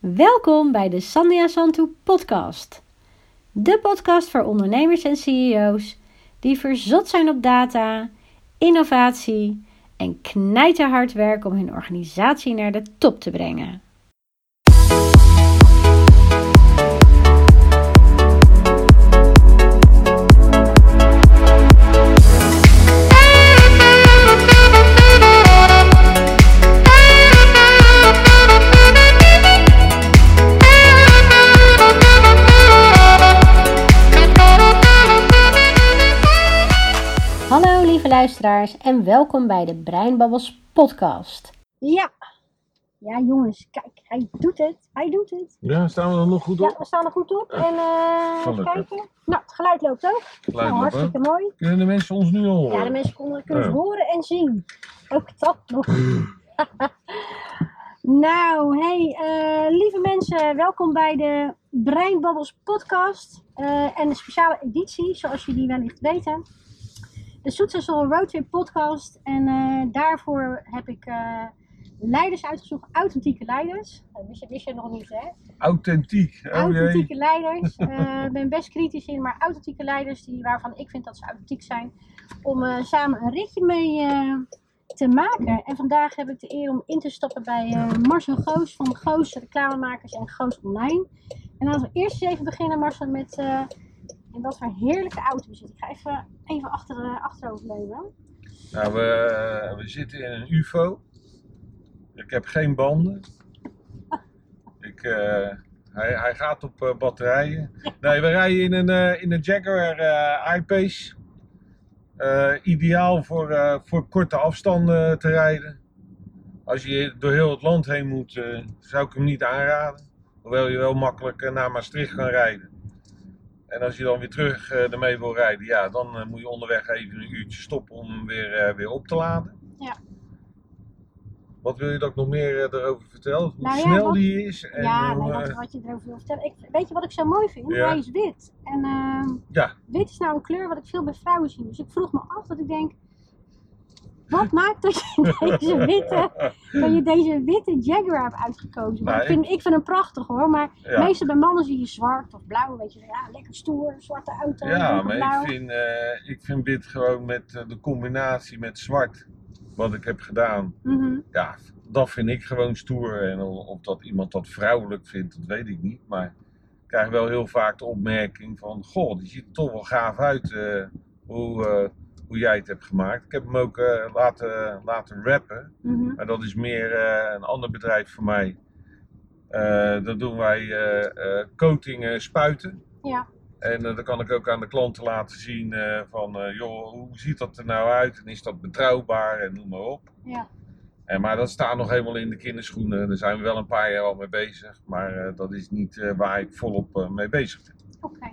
Welkom bij de Sandia Santu podcast. De podcast voor ondernemers en CEO's die verzot zijn op data, innovatie en knijterhard werken om hun organisatie naar de top te brengen. Lieve luisteraars en welkom bij de Breinbabbels podcast. Ja, ja jongens, kijk, hij doet het, hij doet het. Ja, staan we er nog goed Ja, op? we staan er goed op en eh even kijken. Nou, het geluid loopt ook. Geluid nou, hè? hartstikke mooi. Kunnen de mensen ons nu al horen? Ja, de mensen konden, kunnen het Ja. horen en zien. Ook dat nog. nou, hey, eh, lieve mensen, welkom bij de Breinbabbels podcast. eh, en een speciale editie, zoals jullie wellicht weten. De Soetselsel Roadtrip podcast. En eh, daarvoor heb ik eh, leiders uitgezocht, authentieke leiders. Dat wist je, wist je nog niet, hè? Authentiek. Oh authentieke jee. leiders. Eh, Ik ben best kritisch in, maar authentieke leiders die, waarvan ik vind dat ze authentiek zijn. Om samen een ritje mee te maken. En vandaag heb ik de eer om in te stappen bij Marcel Goos van Goos Reclamemakers en Goos Online. En laten we eerst eens even beginnen Marcel met in wat voor heerlijke auto we zitten. Ik ga even, even achter, eh, achteroverleunen. Nou, we, we zitten in een UFO. Ik heb geen banden. Ik, eh, hij, hij gaat op eh, batterijen. Nee, we rijden in een, eh, in een Jaguar eh I-Pace. Eh, ideaal voor, eh, voor korte afstanden te rijden. Als je door heel het land heen moet, eh, zou ik hem niet aanraden. Hoewel je wel makkelijk eh, naar Maastricht kan rijden. En als je dan weer terug eh, ermee wil rijden, ja, dan eh, moet je onderweg even een uurtje stoppen om hem weer, eh, weer op te laden. Ja. Wat wil je dat ik nog meer erover vertel? Hoe Nou ja, snel wat- die is? En ja, hoe, nee, wat, wat je erover wil vertellen. Ik, weet je wat ik zo mooi vind? Ja. Hij is wit. En ehm, ja, wit is nou een kleur wat ik veel bij vrouwen zie. Dus ik vroeg me af dat ik denk, wat maakt dat je deze witte, dat je deze witte Jaguar hebt uitgekozen? Ik, vind, ik vind hem prachtig hoor, maar ja. meestal bij mannen zie je zwart of blauw, weet je, ja, lekker stoer, zwarte auto, ja maar blauw. ik vind, eh, ik vind wit gewoon met eh, de combinatie met zwart, wat ik heb gedaan, Mhm. ja, dat vind ik gewoon stoer. En of dat iemand dat vrouwelijk vindt, dat weet ik niet. Maar ik krijg wel heel vaak de opmerking van, goh, die ziet er toch wel gaaf uit eh, hoe, hoe jij het hebt gemaakt. Ik heb hem ook eh, laten, laten rappen. Mhm. Maar dat is meer eh, een ander bedrijf voor mij. Eh dat doen wij eh, eh, coating spuiten. Ja, En dan kan ik ook aan de klanten laten zien van, joh, hoe ziet dat er nou uit? En is dat betrouwbaar? En noem maar op. ja. En, maar dat staat nog helemaal in de kinderschoenen. Daar zijn we wel een paar jaar al mee bezig. Maar dat is niet waar ik volop mee bezig ben. Oké.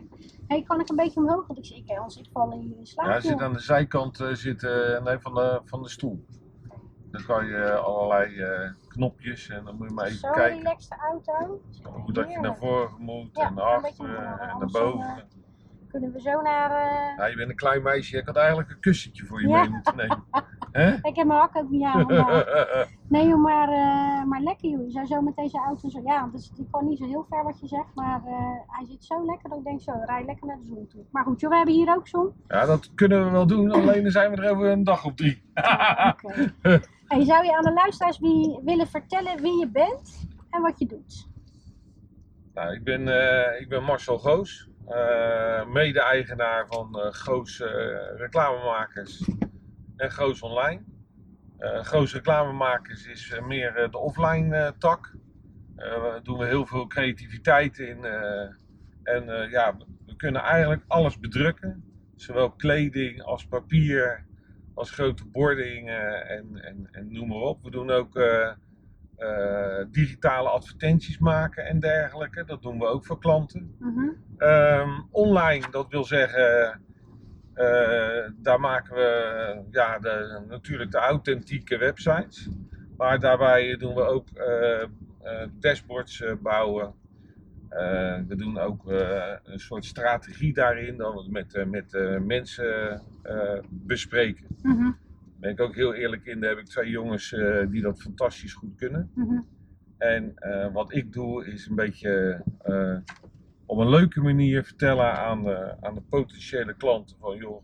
Hey, kan ik een beetje omhoog? Want ik zie, ik, als ik val in slaap. Ja, hij zit aan de zijkant eh, zit, eh, nee, van, de, van de stoel. Dan kan je eh, allerlei eh, knopjes en dan moet je maar even Zo'n kijken. relaxte auto. Hoe dat je naar voren moet Ja, en naar achteren en naar boven. eh, Kunnen we zo naar... eh, Ja, je bent een klein meisje, je had eigenlijk een kussentje voor je Ja. mee moeten nemen. Hè? Ik heb mijn hak ook niet aan. Nee joh, maar, eh, maar lekker joh. Je zou zo met deze auto zo... Ja, is ik kan niet zo heel ver wat je zegt, maar eh, hij zit zo lekker dat ik denk zo, rij lekker naar de zon toe. Maar goed joh, we hebben hier ook zon. ja, dat kunnen we wel doen, alleen dan zijn we er over een dag of drie. Hey, zou je aan de luisteraars wie, willen vertellen wie je bent en wat je doet? Nou, ik, ben, eh, ik ben Marcel Goos, mede-eigenaar van Goos Reclamemakers en Goos Online. Eh Goos Reclamemakers is eh, meer eh, de offline eh, tak. Eh, Daar doen we heel veel creativiteit in. eh, en eh, ja, we kunnen eigenlijk alles bedrukken. Zowel kleding als papier, als grote bording eh, en, en, en noem maar op. We doen ook eh, eh, digitale advertenties maken en dergelijke. Dat doen we ook voor klanten. Mhm. Ehm, online, dat wil zeggen, eh, daar maken we ja, de, natuurlijk de authentieke websites. Maar daarbij doen we ook eh, eh, dashboards eh, bouwen. Eh, we doen ook eh, een soort strategie daarin, dat we het met, eh, met eh, mensen eh, bespreken. Daar ben ik ook heel eerlijk in, daar heb ik twee jongens eh, die dat fantastisch goed kunnen. Mhm. En eh, wat ik doe is een beetje eh, op een leuke manier vertellen aan de, aan de potentiële klanten van joh,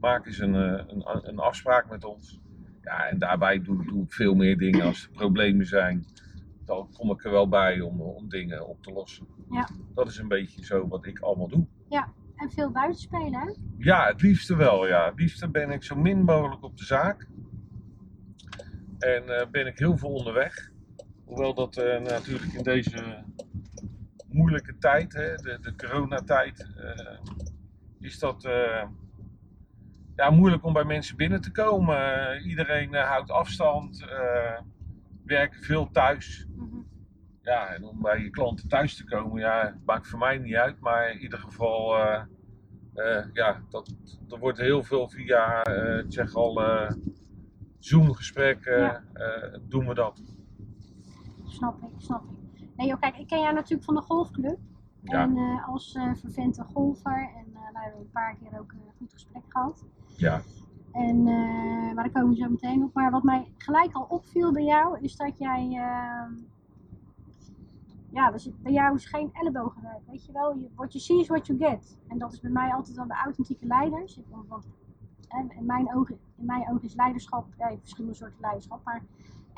maak eens een, eh, een, een afspraak met ons. Ja, en daarbij doe, doe ik veel meer dingen als er problemen zijn. Dan kom ik er wel bij om, om dingen op te lossen. Ja. Dat is een beetje zo wat ik allemaal doe. En veel buiten spelen, hè? Ja, het liefste wel. Ja. Het liefste ben ik zo min mogelijk op de zaak. En eh, ben ik heel veel onderweg. Hoewel dat eh, natuurlijk in deze moeilijke tijd, hè, de, de coronatijd, eh, is dat eh, ja, moeilijk om bij mensen binnen te komen. Eh, iedereen houdt afstand, werken veel thuis. Mhm. Ja, en om bij je klanten thuis te komen, ja, maakt voor mij niet uit. Maar in ieder geval, ja, dat, er wordt heel veel via, ik zeg al, Zoom-gesprekken, Ja. doen we dat. Snap ik, snap ik. Nee joh, kijk, ik ken jou natuurlijk van de golfclub. Ja. En eh, als eh vervente golfer. En eh nou, we hebben een paar keer ook een goed gesprek gehad. Ja, En, eh, maar daar komen we zo meteen op. Maar wat mij gelijk al opviel bij jou, is dat jij. ehm, ja, zit bij jou is geen ellebogenwerk. Weet je wel, je, what you see is what you get. En dat is bij mij altijd wel bij authentieke leiders. Ik, want, in, mijn ogen, in mijn ogen is leiderschap, ja, je hebt verschillende soorten leiderschap. Maar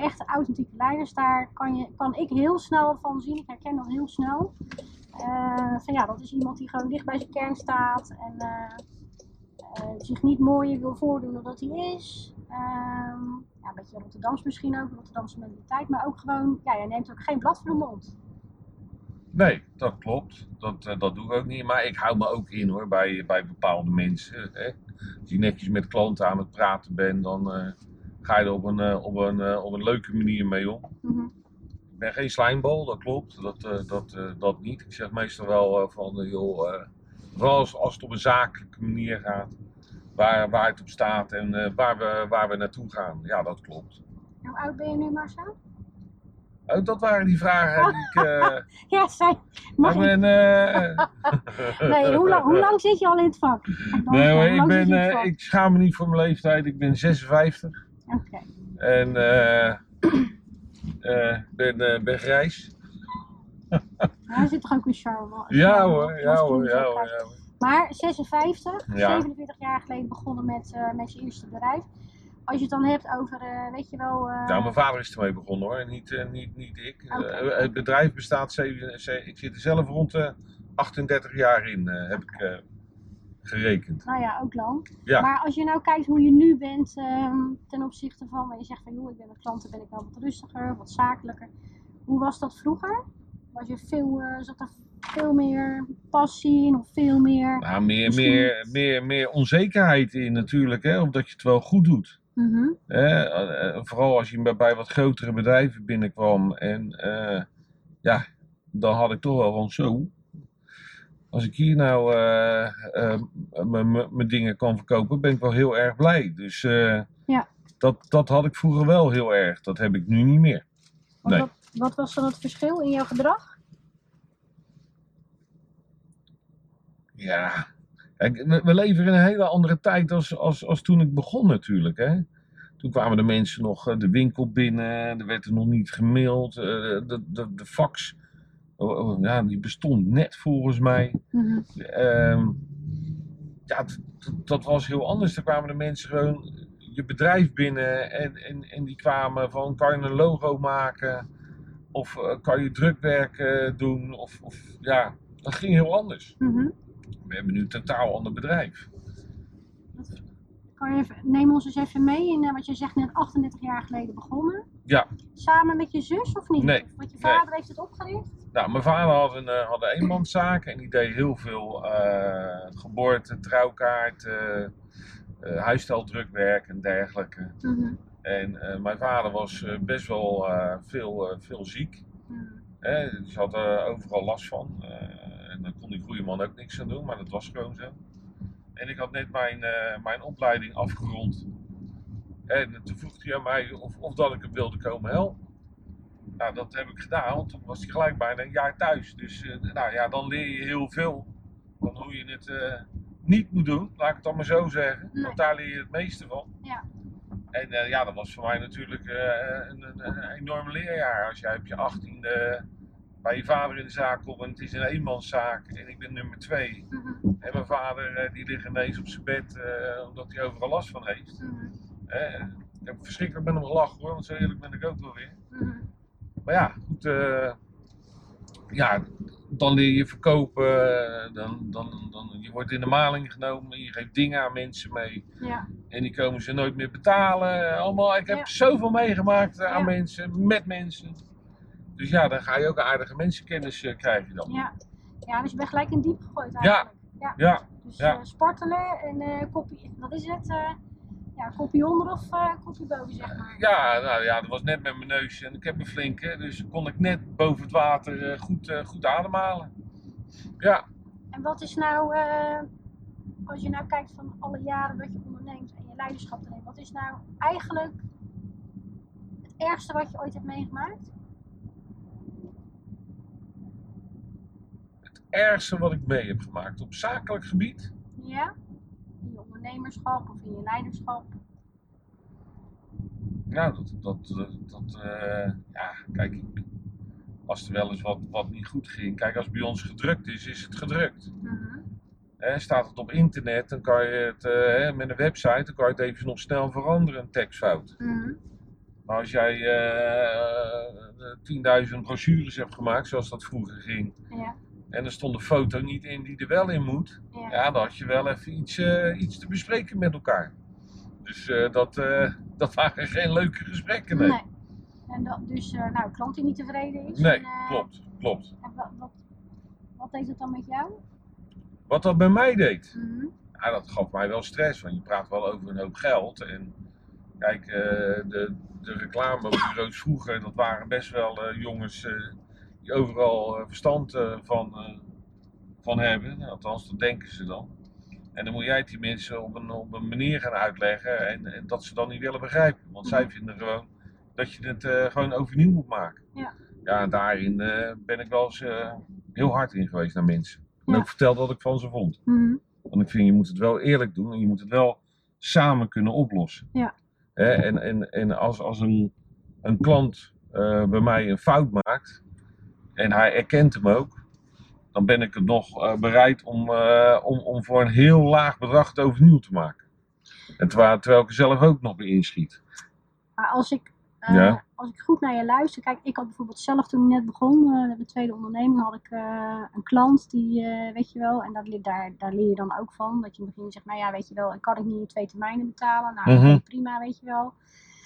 echte authentieke leiders, daar kan, je, kan ik heel snel van zien. Ik herken dat heel snel. Eh, van ja, dat is iemand die gewoon dicht bij zijn kern staat. En eh, eh, zich niet mooier wil voordoen dan dat hij is. Ehm, ja, een beetje Rotterdams misschien ook, Rotterdamse mentaliteit. Maar ook gewoon, ja, jij neemt ook geen blad voor de mond. nee, dat klopt. Dat, dat doe ik ook niet. Maar ik hou me ook in hoor, bij, bij bepaalde mensen. Hè. Als je netjes met klanten aan het praten bent, dan ga je er op een, eh, op, een, eh, op een leuke manier mee om. Mhm. Ik ben geen slijmbal, dat klopt. Dat, eh, dat, dat niet. Ik zeg meestal wel van, joh, vooral als, als het op een zakelijke manier gaat, waar, waar het op staat en waar, we, waar we naartoe gaan. Ja, dat klopt. Hoe oud ben je nu, Marcel? Oh, dat waren die vragen die ik... Ja, zijn. Mag ik ben, Nee, hoe lang, hoe lang zit je al in het vak? nee, ik, ben, ik schaam me niet voor mijn leeftijd. Ik ben 56 En eh eh, ben, eh, ben grijs. Hij zit toch ook een charme? Ja hoor, ja hoor, ja hoor. krijg. Ja, hoor. Maar 56, Ja. 47 jaar geleden begonnen met, eh, met je eerste bedrijf. Als je het dan hebt over, weet je wel... Nou, mijn vader is ermee begonnen hoor, niet, niet, niet ik. Het bedrijf bestaat, zeven- ze- ik zit er zelf rond de 38 jaar in, heb ik eh, gerekend. Nou ja, ook lang. Ja. Maar als je nou kijkt hoe je nu bent ehm, ten opzichte van, waar je zegt van joh, ik ben met klanten ben ik wel wat rustiger, wat zakelijker. Hoe was dat vroeger? Was je veel, eh, zat er veel meer passie in of veel meer? Nou, meer, Misschien- meer, meer, meer onzekerheid in natuurlijk, hè, omdat je het wel goed doet. Eh, vooral als je bij- bij wat grotere bedrijven binnenkwam. En eh, ja, dan had ik toch wel van zo. Als ik hier nou eh, eh, mijn dingen kan verkopen, ben ik wel heel erg blij. Dus eh, Ja. dat, dat had ik vroeger wel heel erg. Dat heb ik nu niet meer. Nee. Wat, wat was dan het verschil in jouw gedrag? Ja, we, we leven in een hele andere tijd als, als, als toen ik begon natuurlijk. Hè? Toen kwamen de mensen nog de winkel binnen, er werd er nog niet gemaild. De, de, de fax, oh, oh, ja, die bestond net volgens mij. Mhm. Ehm, ja, dat was heel anders. Er kwamen de mensen gewoon je bedrijf binnen en, en, en die kwamen van kan je een logo maken of eh, kan je drukwerk eh, doen of, of ja, dat ging heel anders. Mhm. We hebben nu een totaal ander bedrijf. Kan je even, neem ons eens even mee in, eh, wat je zegt net 38 jaar geleden begonnen. Ja. Samen met je zus of niet? Nee. Want je Nee. vader heeft het opgericht? Nou, mijn vader had een, eh, had een eenmanszaak en die deed heel veel eh, geboorte, trouwkaart, eh eh, en dergelijke. Mhm. En mijn vader was best wel veel, veel ziek. Hè? Dus had er overal last van. En daar kon die goede man ook niks aan doen, maar dat was gewoon zo. En ik had net mijn, mijn opleiding afgerond. En toen vroeg hij aan mij of, of dat ik hem wilde komen helpen. Nou, dat heb ik gedaan, want toen was hij gelijk bijna een jaar thuis. Dus eh, nou ja, dan leer je heel veel van hoe je het eh, niet moet doen, laat ik het dan maar zo zeggen. Nee. Want daar leer je het meeste van. Ja. En eh, ja, dat was voor mij natuurlijk een, een, een enorm leerjaar. Als jij op je 18 bij je vader in de zaak komt en het is een eenmanszaak en ik ben nummer twee. Mhm. En mijn vader die ligt ineens op zijn bed omdat hij overal last van heeft. Eh, ik heb verschrikkelijk met hem gelachen hoor, want zo eerlijk ben ik ook wel weer. Mhm. Maar ja, goed. eh, ja, dan leer je verkopen, eh, dan, dan, dan, je wordt in de maling genomen, je geeft dingen aan mensen mee. Ja. En die komen ze nooit meer betalen. Allemaal, ik heb Ja. zoveel meegemaakt eh, aan Ja. mensen, met mensen. Dus ja, dan ga je ook aardige mensenkennis krijgen dan. Ja. ja, dus je bent gelijk in diep gegooid eigenlijk. Ja. Ja, Dus ja. sportelen en eh kopie, wat is het? Ja, kopie onder of eh kopie boven, zeg maar. ja, nou ja, dat was net met mijn neus en ik heb een flinke, dus kon ik net boven het water eh, goed, eh, goed ademhalen. Ja, En wat is nou, als je nou kijkt van alle jaren dat je onderneemt en je leiderschap erin, wat is nou eigenlijk het ergste wat je ooit hebt meegemaakt? het ergste wat ik mee heb gemaakt op zakelijk gebied. Ja? In je ondernemerschap of in je leiderschap? Nou, dat, dat, dat, eh, ja, kijk, als er wel eens wat, wat niet goed ging. Kijk, als het bij ons gedrukt is, is het gedrukt. Mhm. Hè, staat het op internet, dan kan je het eh, hè, met een website, dan kan je het even nog snel veranderen, een tekstfout. Mhm. Maar als jij eh 10.000 brochures hebt gemaakt, zoals dat vroeger ging, Ja, en er stond een foto niet in die er wel in moet, ja. ja, dan had je wel even iets, eh, iets te bespreken met elkaar. Dus eh, dat, eh, dat waren geen leuke gesprekken, nee. Nee. En dat, dus, nou, klant die niet tevreden is. Nee, en, klopt, klopt. En wat, wat, wat deed het dan met jou? Wat dat bij mij deed, Mhm. ja, dat gaf mij wel stress, want je praat wel over een hoop geld. En kijk, de, de reclamebureaus vroeger, dat waren best wel jongens overal eh, verstand eh, van, eh, van hebben. Althans, dat denken ze dan. En dan moet jij het die mensen op een, op een manier gaan uitleggen en, en dat ze dan niet willen begrijpen. Want zij Mhm. vinden gewoon dat je het gewoon overnieuw moet maken. Ja. Ja, daarin ben ik wel eens heel hard in geweest naar mensen. En Ja. ook verteld wat ik van ze vond. Mhm. Want ik vind, je moet het wel eerlijk doen en je moet het wel samen kunnen oplossen. Ja. Hè, en en, en als, als een, een klant bij mij een fout maakt en hij erkent hem ook, dan ben ik het nog eh, bereid om, eh, om, om voor een heel laag bedrag het overnieuw te maken. En terwijl, terwijl ik er zelf ook nog bij inschiet. Maar als ik, eh, Ja. als ik goed naar je luister, kijk, ik had bijvoorbeeld zelf toen ik net begon, met mijn tweede onderneming, had ik een klant die, weet je wel, en dat, daar, daar leer je dan ook van, dat je in het begin zegt, nou ja, weet je wel, kan ik niet in twee termijnen betalen, nou Mhm. prima, weet je wel.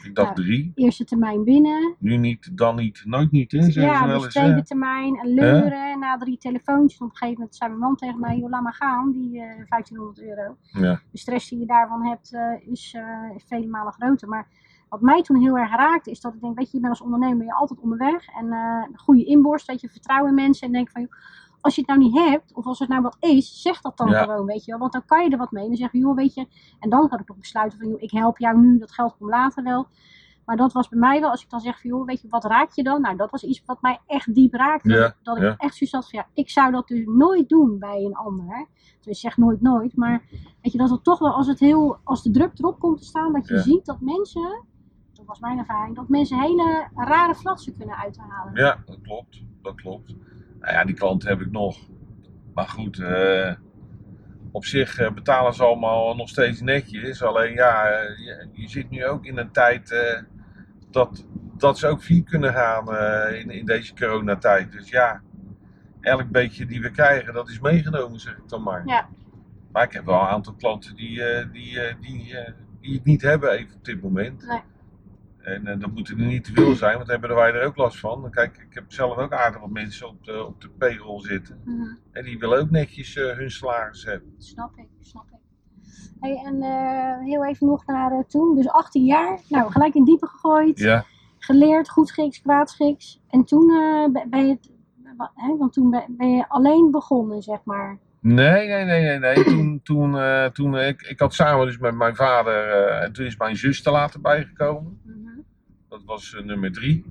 Ik dacht drie, Eerste termijn binnen, nu niet, dan niet, nooit niet. Hè, zeggen ja, ze wel dus eens, tweede hè. termijn, en leuren, na drie telefoontjes, op een gegeven moment zei mijn man tegen mij, joh, laat maar gaan, die eh 1500 euro. Ja. de stress die je daarvan hebt eh, is, eh, vele malen groter. Maar wat mij toen heel erg raakte is dat ik denk, weet je, je bent als ondernemer ben je altijd onderweg. En eh, een goede inborst, weet je, vertrouwen in mensen. En denk van, joh, als je het nou niet hebt, of als het nou wat is, zeg dat dan Ja. gewoon, weet je wel. Want dan kan je er wat mee. En dan zeg je, joh, weet je. En dan kan ik nog besluiten van, joh, ik help jou nu, dat geld komt later wel. Maar dat was bij mij wel, als ik dan zeg van, joh, weet je, wat raakt je dan? Nou, dat was iets wat mij echt diep raakte. Ja, dat ik, ja. echt zoiets had van, ja, ik zou dat dus nooit doen bij een ander. Dus ik zeg nooit nooit, maar weet je, dat het toch wel, als, het heel, als de druk erop komt te staan, dat je ziet dat mensen, dat was mijn ervaring, dat mensen hele rare flatsen kunnen uithalen. Ja, dat klopt. Dat klopt. Nou ja, die klant heb ik nog. Maar goed, eh, op zich eh, betalen ze allemaal nog steeds netjes. Alleen ja, eh, je, je zit nu ook in een tijd dat, dat ze ook vier kunnen gaan in, in deze coronatijd. Dus ja, elk beetje die we krijgen, dat is meegenomen, zeg ik dan maar. Ja. Maar ik heb wel een aantal klanten die, die, die, die het niet hebben even op dit moment. Nee. En eh, dat moet er niet te veel zijn, want hebben wij er ook last van. Kijk, ik heb zelf ook aardig wat mensen op de, op de payroll zitten. Mhm, En die willen ook netjes eh, hun salaris hebben. snap ik, snap ik. Hey, en eh, heel even nog naar toen, dus 18 jaar, nou gelijk in diepe gegooid, Ja, geleerd, goed schiks, kwaad schiks. En toen ben- je, hè, want toen ben, je alleen begonnen, zeg maar. Nee, nee, nee, nee. nee. Toen, toen, toen ik, ik had samen dus met mijn vader, en toen is mijn zus er later bijgekomen. Dat was eh, nummer drie.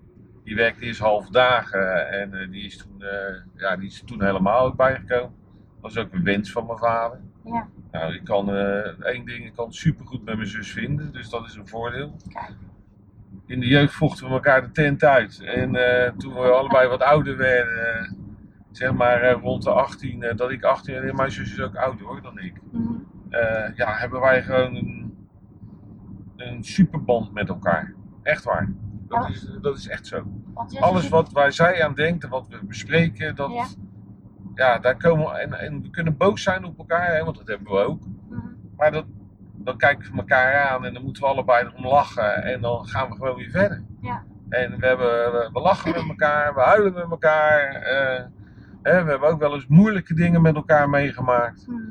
Die werkte eerst half dagen en eh, die, is toen, eh, ja, die is toen helemaal ook bijgekomen. Dat was ook een wens van mijn vader. Ja. Nou, ik kan één ding, ik kan supergoed met mijn zus vinden, dus dat is een voordeel. Kijk. In de jeugd vochten we elkaar de tent uit. En toen we allebei wat ouder werden, zeg maar rond de 18, eh, dat ik 18 en mijn zus is ook ouder hoor dan ik. Mhm. ja, hebben wij gewoon een, een superband met elkaar. Echt waar. Dat, Ja. is, dat is echt zo. Alles wat waar zij aan denkt en wat we bespreken, dat, Ja. ja. daar komen we, en, en we kunnen boos zijn op elkaar, hè, want dat hebben we ook. Mhm. Maar dat, dan kijken we elkaar aan en dan moeten we allebei erom lachen en dan gaan we gewoon weer verder. Ja. En we, hebben, we, we lachen met elkaar, we huilen met elkaar. eh, hè, we hebben ook wel eens moeilijke dingen met elkaar meegemaakt. Mhm.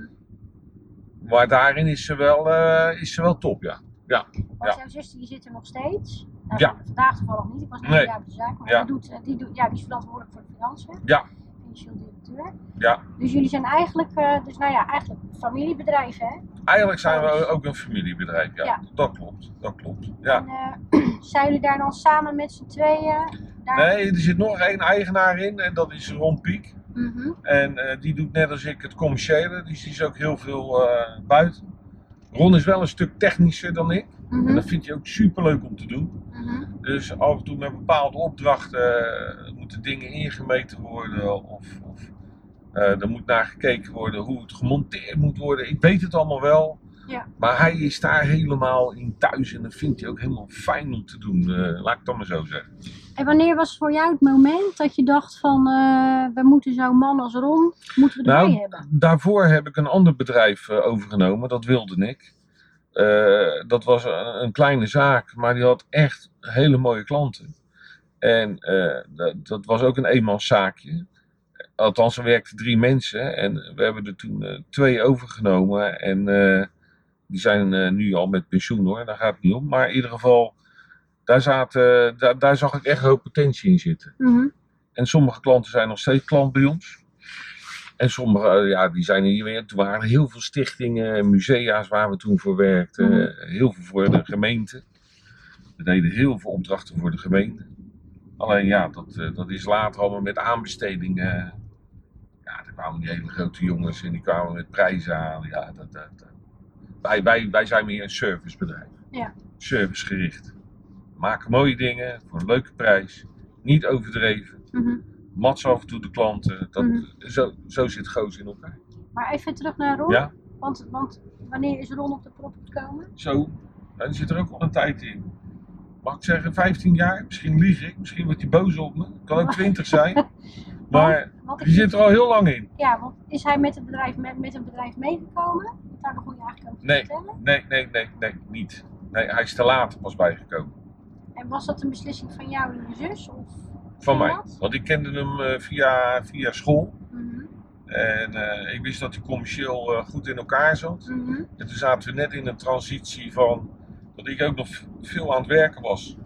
Maar daarin is ze wel, eh, is ze wel top, ja. Want Ja. jouw zus die zit er nog steeds. Nou, Ja. Vandaag toevallig niet. Ik was niet Nee. bij de zaak. Maar Ja. die, doet, eh, die, doet, ja, die is verantwoordelijk voor de financiën. Ja. Financieel directeur. Ja. Dus jullie zijn eigenlijk, eh, dus nou ja, eigenlijk familiebedrijven, hè? Eigenlijk zijn we ook een familiebedrijf, ja. Ja. Dat klopt, dat klopt. Ja. En eh, zijn jullie daar dan samen met z'n tweeën? Daar... Nee, er zit nog één eigenaar in en dat is Ron Piek. Mhm. En die doet net als ik het commerciële, dus die is ook heel veel buiten. Ron is wel een stuk technischer dan ik. En Mhm. dat vind je ook super leuk om te doen. Mhm. Dus af en toe met bepaalde opdrachten eh, moeten dingen ingemeten worden of, of eh, er moet naar gekeken worden hoe het gemonteerd moet worden. Ik weet het allemaal wel. Ja. Maar hij is daar helemaal in thuis en dat vindt hij ook helemaal fijn om te doen. eh, laat ik het dan maar zo zeggen. En wanneer was voor jou het moment dat je dacht van, eh, we moeten zo'n man als Ron, moeten we erbij Nou, hebben? daarvoor heb ik een ander bedrijf eh, overgenomen, dat wilde ik. Eh, dat was een, een kleine zaak, maar die had echt hele mooie klanten. En dat, dat was ook een eenmanszaakje. Althans, er werkten drie mensen en we hebben er toen twee overgenomen. En die zijn nu al met pensioen hoor, daar gaat het niet om. Maar in ieder geval, daar, zaten, daar, daar zag ik echt hoop potentie in zitten. Mhm. En sommige klanten zijn nog steeds klant bij ons. En sommige, eh, ja, die zijn er niet meer. Toen waren er heel veel stichtingen en musea's waar we toen voor werkten. Mhm. Eh, Heel veel voor de gemeente. We deden heel veel opdrachten voor de gemeente. Alleen ja, dat, eh, dat is later allemaal met aanbestedingen. Ja, er kwamen die hele grote jongens en die kwamen met prijzen aan. Ja, dat, dat, dat. Wij, wij, wij zijn meer een servicebedrijf. Ja. Servicegericht. Maken mooie dingen voor een leuke prijs. Niet overdreven Mhm. mats af en toe de klanten. Dat, Mhm. zo, zo zit Goos in elkaar. Maar even terug naar Ron. Ja, Want, want wanneer is Ron op de prop gekomen? zo. Er zit er ook al een tijd in. Mag ik zeggen 15 jaar? Misschien lieg ik. Misschien wordt hij boos op me. Kan ook 20 zijn. Maar die zit er al heel lang in. Ja, want is hij met het bedrijf, met, met een bedrijf meegekomen? Daar begon je eigenlijk over te Nee. vertellen. Nee, nee, nee, nee, niet. Nee, hij is te laat pas bijgekomen. En was dat een beslissing van jou en je zus? Of Van mij. dat? Want ik kende hem eh, via, via school. Mhm. En eh, ik wist dat hij commercieel eh, goed in elkaar zat. Mhm. En toen zaten we net in een transitie van dat ik ook nog veel aan het werken was.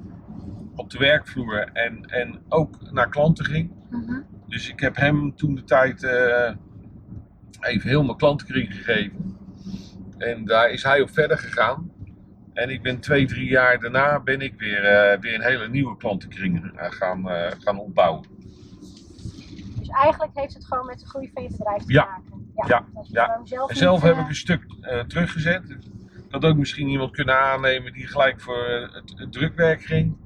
Op de werkvloer en, en ook naar klanten ging. Mhm. Dus ik heb hem toen de tijd even heel mijn klantenkring gegeven. En daar is hij op verder gegaan. En ik ben twee, drie jaar daarna ben ik weer, eh, weer een hele nieuwe klantenkring eh, gaan, eh, gaan opbouwen. Dus eigenlijk heeft het gewoon met de groei van je bedrijf te Ja. maken. Ja. Ja. Dat Ja. zelf En zelf niet, heb ik een stuk teruggezet. Had ook misschien iemand kunnen aannemen die gelijk voor het, het drukwerk ging.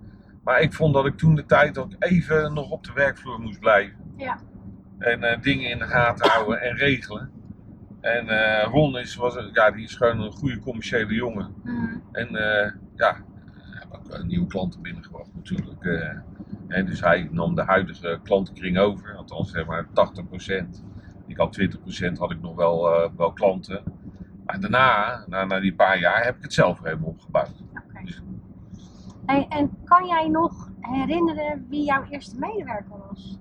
Maar ik vond dat ik toen de tijd ook even nog op de werkvloer moest blijven. Ja. En dingen in de gaten houden en regelen. En eh, Ron is, was, ja, die is gewoon een goede commerciële jongen. mhm. En eh, ja, ook eh, nieuwe klanten binnengebracht natuurlijk. en dus hij nam de huidige klantenkring over, althans zeg maar 80%. Ik had 20% had ik nog wel, wel klanten. Maar daarna, na, na die paar jaar, heb ik het zelf weer helemaal opgebouwd. Oké. Dus, Hey, en kan jij nog herinneren wie jouw eerste medewerker was?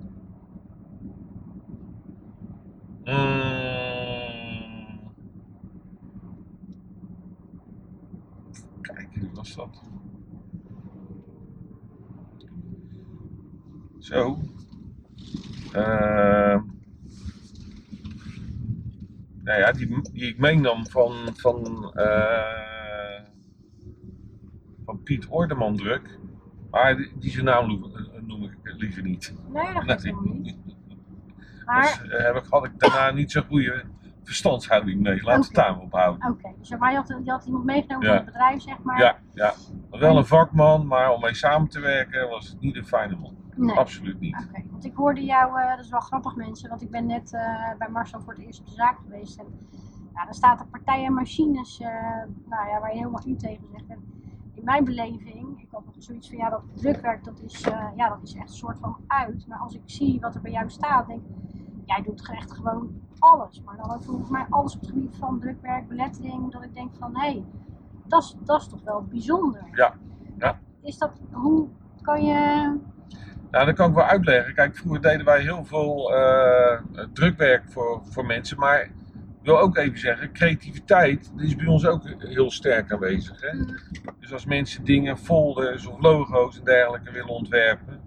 mm, kijk, wie was dat? Zo. Ehm nou ja, die, die ik meenam van, van, eh, van Piet Ordeman druk. Maar die, die zijn naam noem, noem ik liever niet. Nee, dat helemaal niet. Dus Maar, eh, heb ik, had ik daarna niet zo'n goede verstandshouding mee. Laat het Oké. daar maar op houden. Oké, dus maar je had, je had iemand meegenomen Ja. van het bedrijf, zeg maar? Ja, ja. Wel een vakman, maar om mee samen te werken was het niet een fijne man. Nee. Absoluut niet. Oké, want ik hoorde jou, eh, dat is wel grappig mensen, want ik ben net eh, bij Marcel voor het eerst op de zaak geweest. En ja, dan staat een partij aan machines, eh, nou ja, waar je helemaal u tegen zegt. En in mijn beleving, ik had nog zoiets van, ja, dat drukwerk, dat is, ja, dat is echt een soort van uit. Maar als ik zie wat er bij jou staat, denk ik, jij doet echt gewoon alles. Maar dan ook volgens mij alles op het gebied van drukwerk, belettering, dat ik denk van, hé, hey, dat is- toch wel bijzonder. Ja, ja. Is dat, hoe kan je... Nou, dat kan ik wel uitleggen. Kijk, vroeger deden wij heel veel eh, drukwerk voor, voor mensen. Maar ik wil ook even zeggen, creativiteit die is bij ons ook heel sterk aanwezig. Hè? Dus als mensen dingen, folders of logo's en dergelijke willen ontwerpen,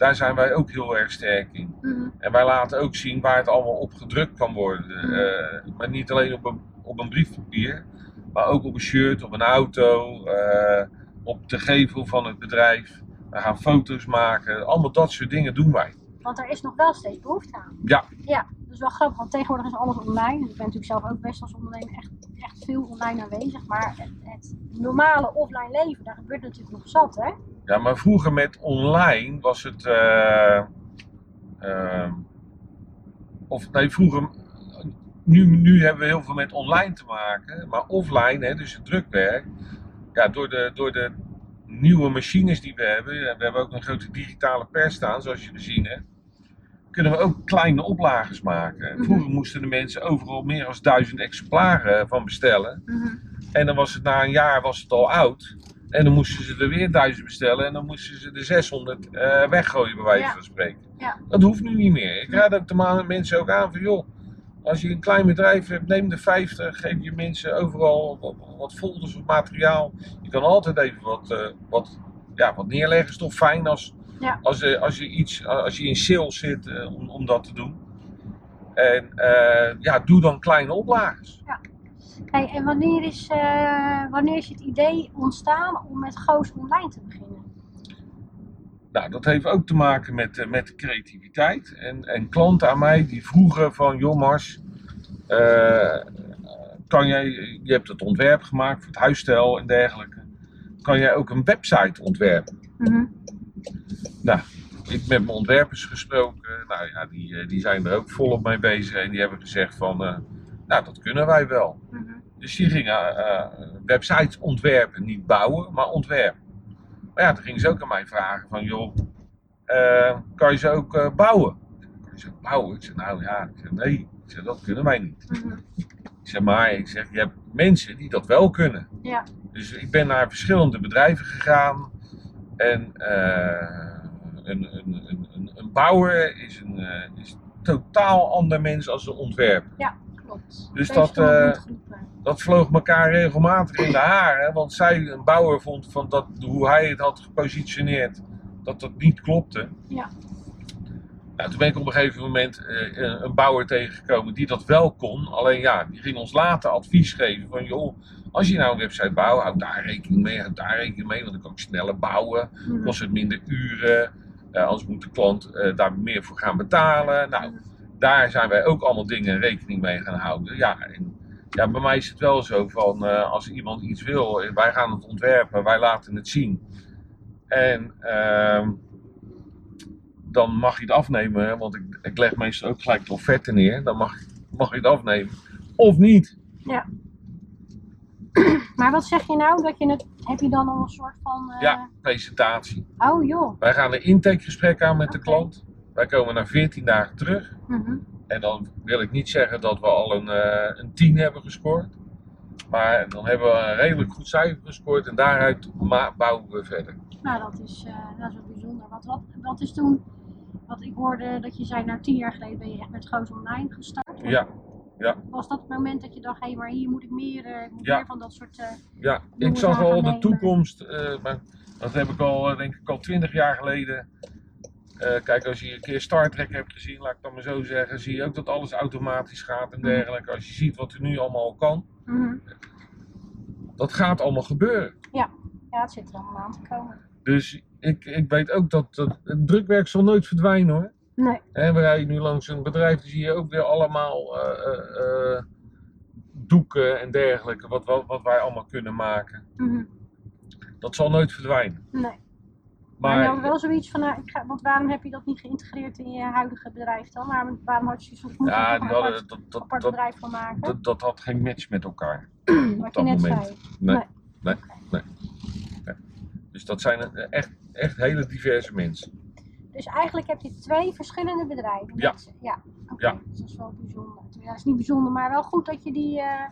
daar zijn wij ook heel erg sterk in. Mhm. En wij laten ook zien waar het allemaal op gedrukt kan worden. Eh, maar niet alleen op een, op een briefpapier, maar ook op een shirt, op een auto, eh, op de gevel van het bedrijf. We gaan foto's maken, allemaal dat soort dingen doen wij. Want er is nog wel steeds behoefte aan. Ja. Ja, dat is wel grappig, want tegenwoordig is alles online. Ik ben natuurlijk zelf ook best als ondernemer echt, echt veel online aanwezig. Maar het, het normale offline leven, daar gebeurt natuurlijk nog zat, hè? Ja, maar vroeger met online was het. eh, eh, of nee, vroeger. Nu, nu hebben we heel veel met online te maken, maar offline, hè, dus het drukwerk. Ja, door de, door de nieuwe machines die we hebben, we hebben ook een grote digitale pers staan, zoals jullie zien, hè, kunnen we ook kleine oplages maken. Mhm. Vroeger moesten de mensen overal meer dan duizend exemplaren van bestellen. En dan was het na een jaar was het al oud. En dan moesten ze er weer duizend bestellen. En dan moesten ze de 600 eh, weggooien, bij wijze Ja. van spreken. Ja. Dat hoeft nu niet meer. Ik raad ook de mensen ook aan van joh. Als je een klein bedrijf hebt, neem de 50. Geef je mensen overal wat, wat folders of materiaal. Je kan altijd even wat, eh, wat, ja, wat neerleggen. Is toch fijn als, Ja. als, eh, als, je, iets, als je in sales zit eh, om, om dat te doen. En eh, ja, doe dan kleine oplages. Hey, en wanneer is, eh, wanneer is het idee ontstaan om met Goos online te beginnen? Nou, dat heeft ook te maken met, met de creativiteit. En, en klanten aan mij die vroegen van, joh Mars, kan jij, je hebt het ontwerp gemaakt voor het huisstijl en dergelijke. Kan jij ook een website ontwerpen? Ik heb met mijn ontwerpers gesproken. Nou ja, die, eh, die zijn er ook volop mee bezig. En die hebben gezegd van, eh, nou dat kunnen wij wel. Dus die gingen eh, websites ontwerpen, niet bouwen, maar ontwerpen. Maar ja, toen gingen ze ook aan mij vragen van, joh, kan je ze ook bouwen? Kan je ze ook bouwen? Ik zeg, nou ja, ik nee, ik zeg, dat kunnen wij niet. Ik zeg, maar ik zeg, je hebt mensen die dat wel kunnen. Ja. Dus ik ben naar verschillende bedrijven gegaan. En een, een, een, een, bouwer is een, eh, is totaal ander mens als een ontwerper. Klopt. Dus dat, eh. Dat vloog elkaar regelmatig in de haren. Want zij, een bouwer, vond van dat, hoe hij het had gepositioneerd, dat dat niet klopte. Ja. Nou, toen ben ik op een gegeven moment eh, een- bouwer tegengekomen die dat wel kon. Alleen ja, die ging ons later advies geven van joh, als je nou een website bouwt, houd daar rekening mee, houd daar rekening mee, want dan kan ik sneller bouwen, Mhm. kost het minder uren, eh, anders moet de klant eh, daar meer voor gaan betalen. Nou, daar zijn wij ook allemaal dingen rekening mee gaan houden. Ja, ja bij mij is het wel zo van eh, als iemand iets wil, wij gaan het ontwerpen, wij laten het zien. En ehm, dan mag je het afnemen, want ik, ik leg meestal ook gelijk de neer. Dan mag, mag je het afnemen. Of niet. Maar wat zeg je nou? Dat je het, heb je dan al een soort van... eh, Ja, presentatie. Oh joh. Wij gaan een intakegesprek aan met de klant. Wij komen na 14 dagen terug. Mhm. En dan wil ik niet zeggen dat we al een, eh, een 10 hebben gescoord. Maar dan hebben we een redelijk goed cijfer gescoord. En daaruit bouwen we verder. Nou, dat is, eh, dat is wel bijzonder. Wat, wat, wat is toen... Wat ik hoorde dat je zei, nou tien jaar geleden ben je echt met Goos online gestart. Ja, Was dat het moment dat je dacht, hé, hey, maar hier moet ik meer, eh, moet Ja. meer van dat soort... eh, ja. ik zag al de toekomst. eh, maar dat heb ik al, denk ik, al 20 jaar geleden. Kijk, als je een keer Star Trek hebt gezien, laat ik dat maar zo zeggen, zie je ook dat alles automatisch gaat en dergelijke. Als je ziet wat er nu allemaal al kan, mhm. dat gaat allemaal gebeuren. Ja, het zit er allemaal aan te komen. Dus ik, ik weet ook dat, dat het drukwerk zal nooit verdwijnen hoor. Nee. En we rijden nu langs een bedrijf, die zie je ook weer allemaal eh, eh, eh, doeken en dergelijke, wat, wat, wat wij allemaal kunnen maken. Mhm. Dat zal nooit verdwijnen. Nee. Maar, Maar wel zoiets van, nou, ik ga, want waarom heb je dat niet geïntegreerd in je huidige bedrijf dan? Waarom, waarom had je zoiets moeten ja, die hadden, apart, dat, dat, apart dat, bedrijf van maken? dat, dat had geen match met elkaar. wat je net moment. zei. Nee, Nee. nee, nee. Dus dat zijn echt, echt hele diverse mensen. Dus eigenlijk heb je twee verschillende bedrijven. Ja. Ja. Oké, Ja. dus dat is wel bijzonder. Ja, dat is niet bijzonder, maar wel goed dat je die, eh,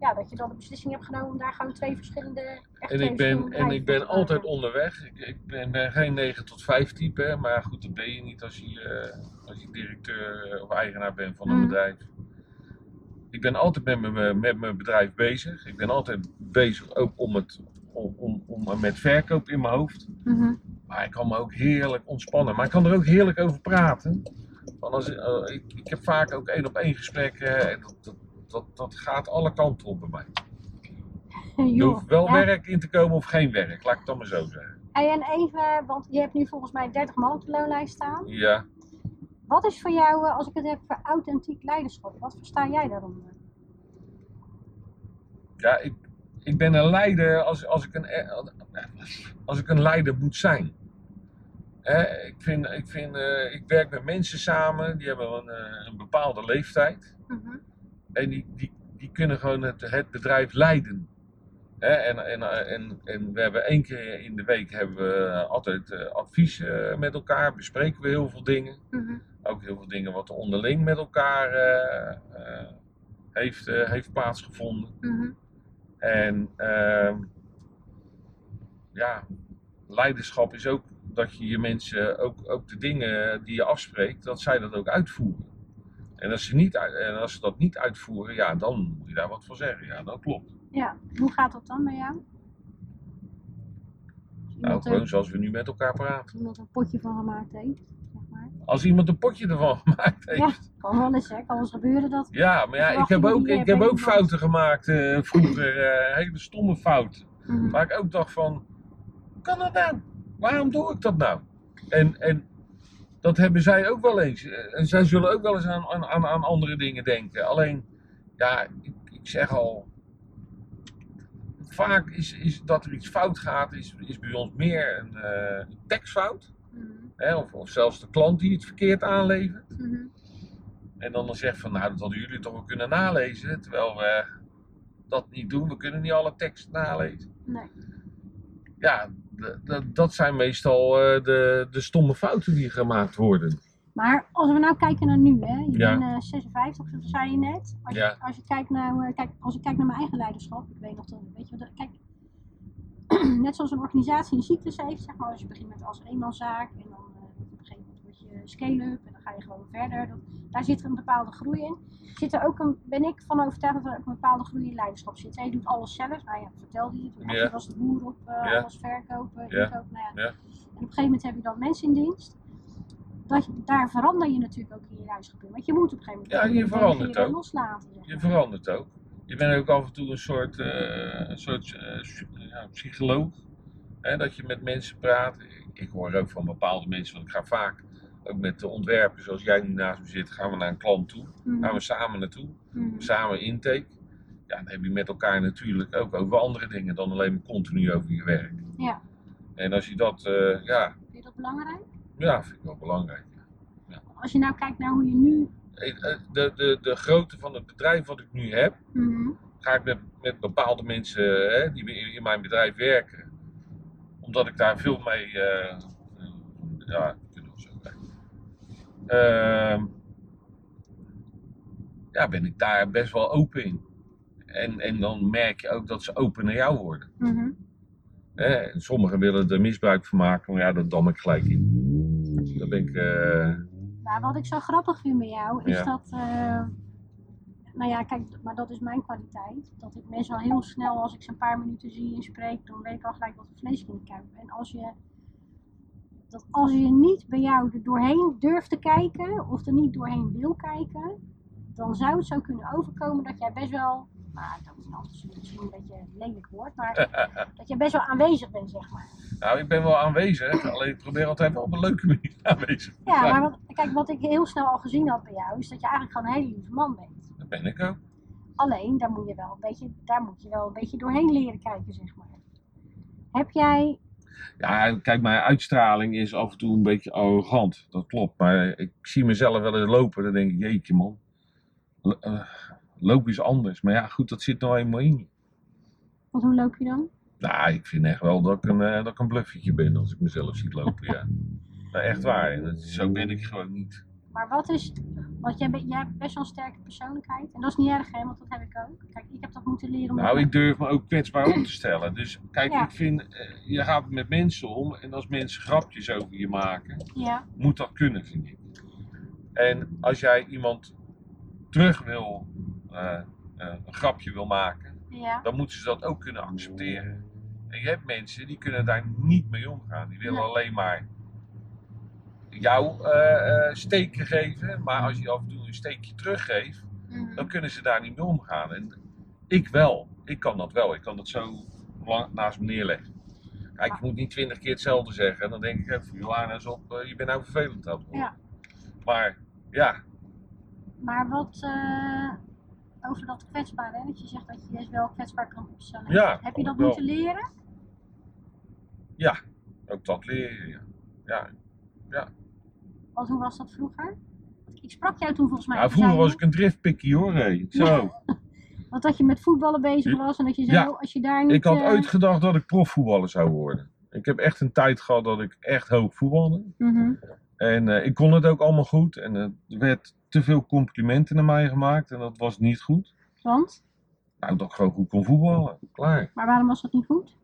ja, dat je dan de beslissing hebt genomen om daar gewoon twee verschillende, En ik ben, en ik ben altijd onderweg. Ik, ik ben, ben geen 9 tot 5 type, hè, maar goed, dat ben je niet als je, eh, als je directeur eh, of eigenaar bent van een Mhm. bedrijf. Ik ben altijd met mijn, met mijn bedrijf bezig. Ik ben altijd bezig ook om, het, om, om, om met verkoop in mijn hoofd. Mhm. Maar ik kan me ook heerlijk ontspannen. Maar ik kan er ook heerlijk over praten. Want als, eh, ik, ik heb vaak ook één op één gesprekken. En dat, dat, dat, dat gaat alle kanten op bij mij. Er Joh. hoeft wel Ja. werk in te komen of geen werk. Laat ik het dan maar zo zeggen. Hey, En even, want je hebt nu volgens mij 30 man op de loonlijst staan. Ja. Wat is voor jou, eh, als ik het heb voor authentiek leiderschap, wat versta jij daaronder? Ja, ik, ik ben een leider als, als, ik een, als ik een leider moet zijn. Hè, ik, vind, ik, vind, eh, ik werk met mensen samen, die hebben een, eh, een bepaalde leeftijd. Mhm. En die, die, die kunnen gewoon het, het bedrijf leiden. Hè, en, en, en, en we hebben één keer in de week hebben we altijd eh, advies met elkaar, bespreken we heel veel dingen. Mhm. Ook heel veel dingen wat er onderling met elkaar heeft, heeft plaatsgevonden. Mhm. En ehm, ja, leiderschap is ook dat je je mensen ook, ook de dingen die je afspreekt, dat zij dat ook uitvoeren. En als ze, niet, en als ze dat niet uitvoeren, ja, dan moet je daar wat voor zeggen. Ja, dat klopt. Ja, hoe gaat dat dan bij jou? Nou, gewoon er, zoals we nu met elkaar praten. iemand een potje van gemaakt heeft, zeg maar. Als iemand een potje ervan gemaakt heeft. Ja, kan wel eens, hè? Kan wel eens gebeuren dat. Ja, maar ja, ik heb ook, ik hebt heb ook fouten gemaakt eh, vroeger. eh, hele stomme fouten. Mhm. Waar ik ook dacht van, hoe kan dat nou? Waarom doe ik dat nou? En, en dat hebben zij ook wel eens. Eh, En zij zullen ook wel eens aan, aan, aan- andere dingen denken. Alleen, ja, ik, ik zeg al, vaak is, is dat er iets fout gaat, is, is bij ons meer een eh, tekstfout. Mhm. Hè? Of, of zelfs de klant die het verkeerd aanlevert. Mhm. En dan, dan zegt van, nou, dat hadden jullie toch wel kunnen nalezen. Terwijl we dat niet doen. We kunnen niet alle tekst nalezen. Nee. Ja, dat zijn meestal eh, de, de stomme fouten die gemaakt worden. Maar als we nou kijken naar nu, hè? Je Ja. bent eh, 56, dat zei je net. Als, Ja. je, als, je kijkt naar, eh, kijk, als ik kijk naar mijn eigen leiderschap, ik weet nog dat, weet je, wat, kijk, net zoals een organisatie een cyclus heeft, zeg maar, als je begint met als eenmanszaak en dan eh, op een gegeven moment word je scale-up en dan ga je gewoon verder. Dat, daar zit er een bepaalde groei in. Zit er ook een, ben ik van overtuigd dat er ook een bepaalde groei in leiderschap zit. hè. Je doet alles zelf, nou ja, vertelde je het, Ja. was de boer op, eh, Ja. alles verkopen, inkoop, nou ja. En op een gegeven moment heb je dan mensen in dienst. Dat je, daar verander je natuurlijk ook in je leiderschap in. Want je moet op een gegeven moment Ja, je verandert ook. loslaten. zeg Je verandert ook. Je bent ook af en toe een soort, eh, een soort eh, ja, psycholoog. Hè, dat je met mensen praat. Ik, ik hoor ook van bepaalde mensen, want ik ga vaak ook met de ontwerpers, zoals jij nu naast me zit, gaan we naar een klant toe. Mhm. Gaan we samen naartoe. Mhm. Samen intake. Ja, dan heb je met elkaar natuurlijk ook over andere dingen dan alleen maar continu over je werk. Ja. En als je dat, eh, ja, Vind je dat belangrijk? ja, vind ik wel belangrijk. Als je nou kijkt naar hoe je nu. Eh, De, de, de grootte van het bedrijf wat ik nu heb, Mhm. ga ik met, met bepaalde mensen hè, die in, in mijn bedrijf werken, omdat ik daar veel mee, eh, ja, kunnen we zo zeggen. Ehm, ja, ben ik daar best wel open in. En, en dan merk je ook dat ze open naar jou worden. Hè? En sommigen willen er misbruik van maken, maar ja, dat dam ik gelijk in. Daar ben ik, eh, Nou, wat ik zo grappig vind bij jou is Ja. dat. eh, nou ja, kijk, maar dat is mijn kwaliteit. Dat ik mensen al heel snel, als ik ze een paar minuten zie en spreek, dan weet ik al gelijk wat voor vlees ik in de kuip. En als je. Dat als je niet bij jou er doorheen durft te kijken, of er niet doorheen wil kijken, dan zou het zo kunnen overkomen dat jij best wel. Nou, dat is anders misschien een beetje een lelijk woord, maar dat je best wel aanwezig bent, zeg maar. nou, ik ben wel aanwezig, alleen ik probeer altijd wel op een leuke manier aanwezig te Ja, zijn. maar wat, kijk, wat ik heel snel al gezien had bij jou, is dat je eigenlijk gewoon een hele lieve man bent. Dat ben ik ook. Alleen, daar moet, je wel een beetje, daar moet je wel een beetje doorheen leren kijken, zeg maar. Heb jij... Ja, kijk, mijn uitstraling is af en toe een beetje arrogant. Dat klopt. Maar ik zie mezelf wel eens lopen. Dan denk ik, jeetje man. Eh, loop is anders. Maar ja, goed, dat zit nou eenmaal in. Want hoe loop je dan? Nou, ik vind echt wel dat ik een, eh, dat ik een bluffetje ben als ik mezelf zie lopen, ja. Nou, echt waar. En zo ben ik gewoon niet. Maar wat is... Want jij, bent- jij hebt best wel een sterke persoonlijkheid. En dat is niet erg, hè? Want dat heb ik ook. Kijk, ik heb dat moeten leren. Nou, ik durf me ook kwetsbaar op te stellen. Dus kijk, Ja. ik vind, eh, je gaat met mensen om en als mensen grapjes over je maken, Ja, moet dat kunnen, vind ik. En als jij iemand terug wil, eh, eh, een grapje wil maken, ja. dan moeten ze dat ook kunnen accepteren. En je hebt mensen die kunnen daar niet mee omgaan. Die willen Nee. alleen maar jou eh, eh, steken geven. Maar als je af en toe een steekje teruggeeft, Mhm. dan kunnen ze daar niet mee omgaan. En ik wel. Ik kan dat wel. Ik kan dat zo lang naast me neerleggen. Kijk, je moet niet twintig keer hetzelfde zeggen. Dan denk ik, even, Johanna is op, eh, je bent nou vervelend aan het worden. Ja. Maar ja, Maar wat eh, over dat kwetsbare, hè? dat je zegt dat je je wel kwetsbaar kan opstellen. Ja, Heb je dat wel. moeten leren? ook dat leer je. Ja. Ja. Want hoe was dat vroeger? Ik sprak jou toen volgens mij. Toen vroeger zei was ik een driftpikkie hoor. hé. Zo. Want dat je met voetballen bezig was en dat je zo, Ja. als je daar niet... Ik had eh, ooit gedacht dat ik profvoetballer zou worden. Ik heb echt een tijd gehad dat ik echt hoog voetbalde. mhm. En eh, ik kon het ook allemaal goed. En er werd te veel complimenten naar mij gemaakt. En dat was niet goed. Want? Nou, dat ik gewoon goed kon voetballen. Klaar. Maar waarom was dat niet goed?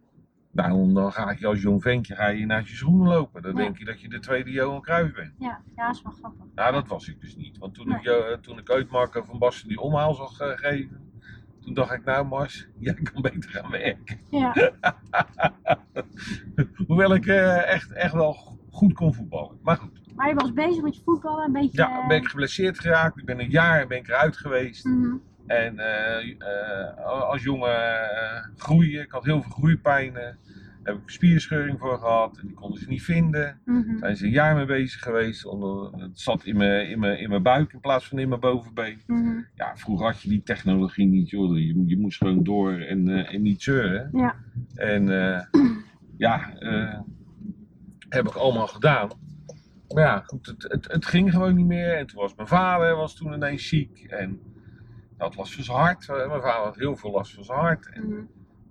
Nou, dan ga je als jong ventje ga je naast je schoenen lopen. Dan Ja. denk je dat je de tweede Johan Cruijff bent. Ja, ja, is wel grappig. Nou, dat was ik dus niet. Want toen, Nee. ik, eh, toen ik Marco van Basten die omhaal zag eh, geven... Toen dacht ik, nou Mars, jij kan beter gaan werken. Ja, Hoewel ik eh, echt, echt wel goed kon voetballen. Maar goed, maar je was bezig met je voetballen, een beetje... ja, ben ik geblesseerd geraakt. Ik ben een jaar ben ik eruit geweest. mhm. En eh, eh, als jongen eh, groeien, ik had heel veel groeipijnen. Daar heb ik een spierscheuring voor gehad en die konden ze niet vinden. Daar zijn ze een jaar mee bezig geweest. Onder, het zat in mijn, in, mijn, in mijn buik in plaats van in mijn bovenbeen. mhm. Ja, vroeger had je die technologie niet, joh. Je, je moest gewoon door en, en niet zeuren. Ja. En ja, eh, heb ik allemaal gedaan. Maar ja, goed, het, het, het ging gewoon niet meer. En toen was mijn vader was toen ineens ziek. En dat last van zijn hart. Eh, Mijn vader had heel veel last van zijn hart. En mhm.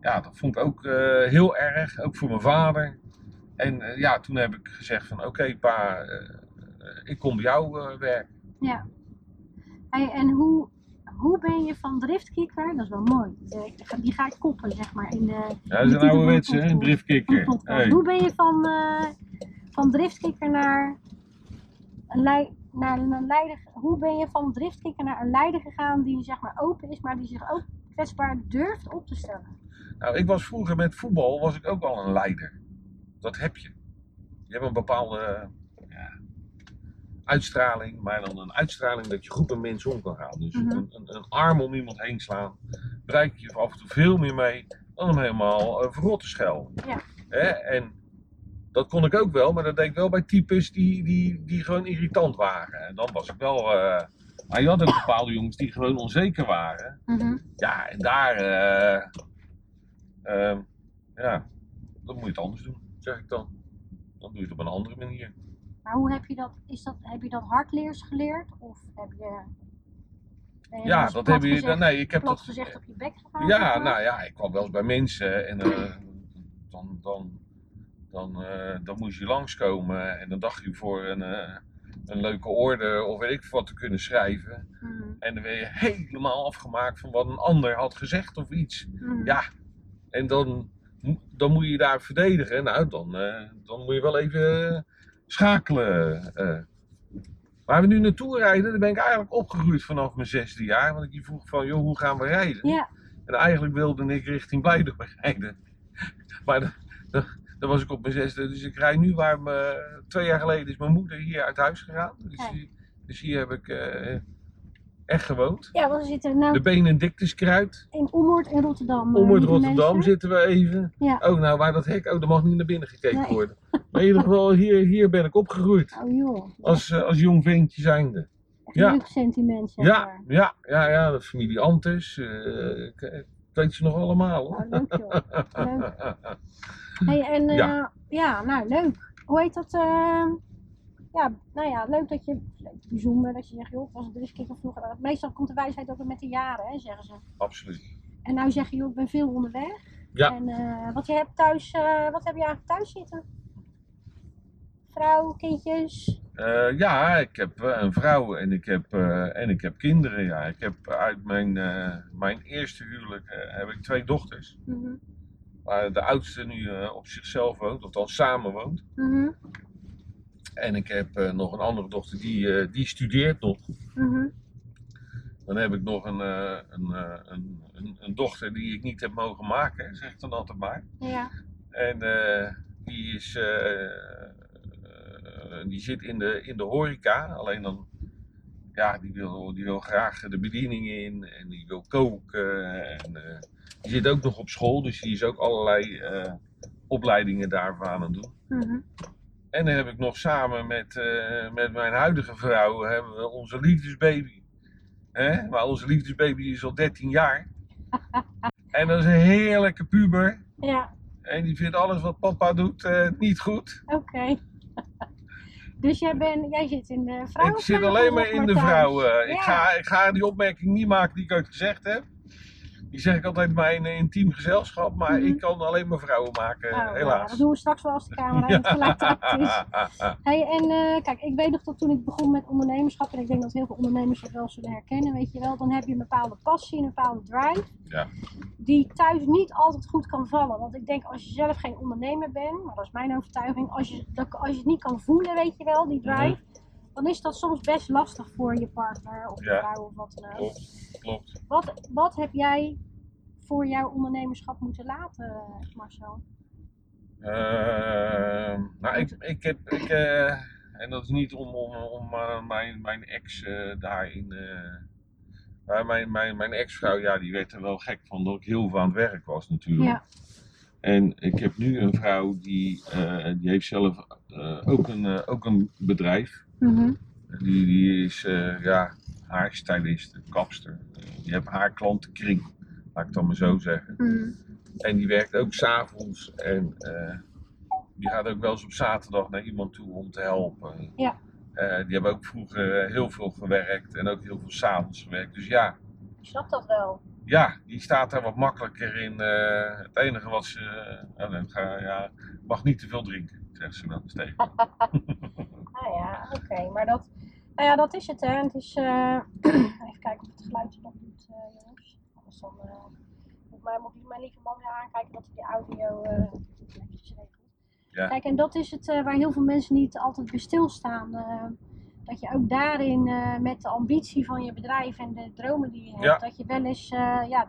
ja, dat vond ik ook eh, heel erg, ook voor mijn vader. En eh, ja, toen heb ik gezegd van oké pa, ik kom bij jou werken. Ja. Hey, en hoe, hoe ben je van driftkikker, dat is wel mooi, die ga ik koppen zeg maar in de, Ja, dat is een ouderwetse, de hè, driftkikker. Hey. Hoe ben je van, van driftkikker naar naar een leider, hoe ben je van driftkikker naar een leider gegaan die zeg maar open is, maar die zich ook kwetsbaar durft op te stellen? Nou, ik was vroeger met voetbal was ik ook al een leider. Dat heb je. Je hebt een bepaalde ja, uitstraling, maar dan een uitstraling dat je goed met mensen om kan gaan. Dus Mhm. een, een, een arm om iemand heen slaan, bereik je af en toe veel meer mee dan hem helemaal uh, verrot te schelden. Ja. Hè? En dat kon ik ook wel, maar dat deed ik wel bij types die, die, die gewoon irritant waren. En dan was ik wel. eh, maar je had ook bepaalde jongens die gewoon onzeker waren. Mhm. Ja, en daar, eh, ehm, ja, dan moet je het anders doen, zeg ik dan. Dan doe je het op een andere manier. Maar hoe heb je dat, is dat, heb je dat hardleers geleerd of heb je... Ja, eens dat heb je, gezegd- nee, ik heb dat, gezegd op je bek gegaan? ja, nou ja, ik kwam wel eens bij mensen en eh, dan, dan, dan, eh, dan moest je langskomen en dan dacht je voor een, eh, een leuke orde of weet ik wat te kunnen schrijven. Mhm. En dan werd je helemaal afgemaakt van wat een ander had gezegd of iets. Mhm. Ja, en dan, dan moet je daar verdedigen. Nou, dan, eh, dan moet je wel even schakelen. Waar we nu naartoe rijden, daar ben ik eigenlijk opgegroeid vanaf mijn zesde jaar. Want ik vroeg van, joh, hoe gaan we rijden? En eigenlijk wilde ik richting Blijdorp rijden. Maar dan, dan, dan was ik op mijn zesde. Dus ik rijd nu waar me, twee jaar geleden is mijn moeder hier uit huis gegaan. Dus, hier- dus hier heb ik eh, echt gewoond. ja we zitten nou De Benedictuskruid. in Ommoord in Rotterdam. eh, Om het lieve Rotterdam mensen. zitten we even. Ja. Oh, nou waar dat hek, oh, daar mag niet naar binnen gekeken Nee. worden. Maar in ieder geval, hier, hier ben ik opgegroeid. Oh joh. Als, eh, als jong ventje zijnde. Ja. Leuk sentiment, Ja, maar. ja, ja, ja, de familie Antes. eh, ik, ik weet ze nog allemaal hoor. Oh, leuk joh. Leuk. Hey, en eh, Ja. ja. nou leuk. Hoe heet dat? eh, ja, nou ja, leuk dat je, bijzonder dat je zegt, joh, was eens een keer vroeger. Meestal komt de wijsheid ook met de jaren, hè, zeggen ze. Absoluut. En nou zeg je, joh, ik ben veel onderweg. Ja. En eh, wat je hebt thuis, eh, wat heb je eigenlijk thuis zitten? Vrouw, kindjes? Ja, ik heb een vrouw en ik heb, en ik heb kinderen. Ja. Ik heb uit mijn, mijn eerste huwelijk heb ik twee dochters. Mhm. Waar de oudste nu eh, op zichzelf woont, of dan samen woont. Mhm. En ik heb eh, nog een andere dochter die, eh, die studeert nog. Mhm. Dan heb ik nog een, een, een, een, een dochter die ik niet heb mogen maken, zeg ik dan altijd maar. Ja. En die, is, die zit in de, in de horeca. Alleen dan, ja, die wil, die wil graag de bediening in en die wil koken. En, die zit ook nog op school, dus die is ook allerlei eh, opleidingen daarvan aan het doen. Mhm. En dan heb ik nog samen met, eh, met mijn huidige vrouw hebben we onze liefdesbaby. Hè? Maar onze liefdesbaby is al 13 jaar. En dat is een heerlijke puber. Ja, En die vindt alles wat papa doet eh, niet goed. oké. dus jij, bent, jij zit in de vrouw. ik zit alleen maar in de vrouwen. Ik, ga, ik ga die opmerking niet maken die ik ooit gezegd heb. Die zeg ik altijd bij een intiem gezelschap. Maar Mhm. ik kan alleen maar vrouwen maken, Oh, ja, helaas. dat doen we straks wel als de camera niet gelijk uit is. Hey, en eh, kijk, ik weet nog dat toen ik begon met ondernemerschap, en ik denk dat heel veel ondernemers zich wel zullen herkennen, weet je wel, dan heb je een bepaalde passie, een bepaalde drive, Ja. die thuis niet altijd goed kan vallen. Want ik denk, als je zelf geen ondernemer bent, maar dat is mijn overtuiging, als je, dat, als je het niet kan voelen, weet je wel, die drive, dan is dat soms best lastig voor je partner of je Ja. vrouw of wat dan ook. Klopt, klopt. Wat, wat heb jij voor jouw ondernemerschap moeten laten, Marcel? Ehm, nou, ik, ik heb, ik, eh, en dat is niet om, om, om eh, mijn, mijn ex eh, daarin. mijn, mijn, mijn ex-vrouw, ja, die werd er wel gek van dat ik heel veel aan het werk was, natuurlijk. Ja. En ik heb nu een vrouw die, die heeft zelf ook, een, ook een bedrijf. Mhm. Die, die is uh, ja, haarstylist, kapster. die heeft haar klantenkring, laat ik het dan maar zo zeggen. Mhm. En die werkt ook s'avonds. En eh, die gaat ook wel eens op zaterdag naar iemand toe om te helpen. Ja. Eh, die hebben ook vroeger heel veel gewerkt en ook heel veel s'avonds gewerkt. Dus ja, Ik snap dat wel. ja, die staat daar wat makkelijker in. het enige wat ze. oh ja, mag niet te veel drinken, tegen. me. Ah ja, oké. Maar dat, nou ja, dat is het, hè. Het is, eh, even kijken of het geluidje nog doet, eh, jongens. Anders dan eh, moet mijn, moet mijn lieve man weer aankijken dat hij die audio netjes regelt. Ja. Kijk, en dat is het waar heel veel mensen niet altijd bij stilstaan. dat je ook daarin met de ambitie van je bedrijf en de dromen die je hebt, Ja. dat je wel eens, ja,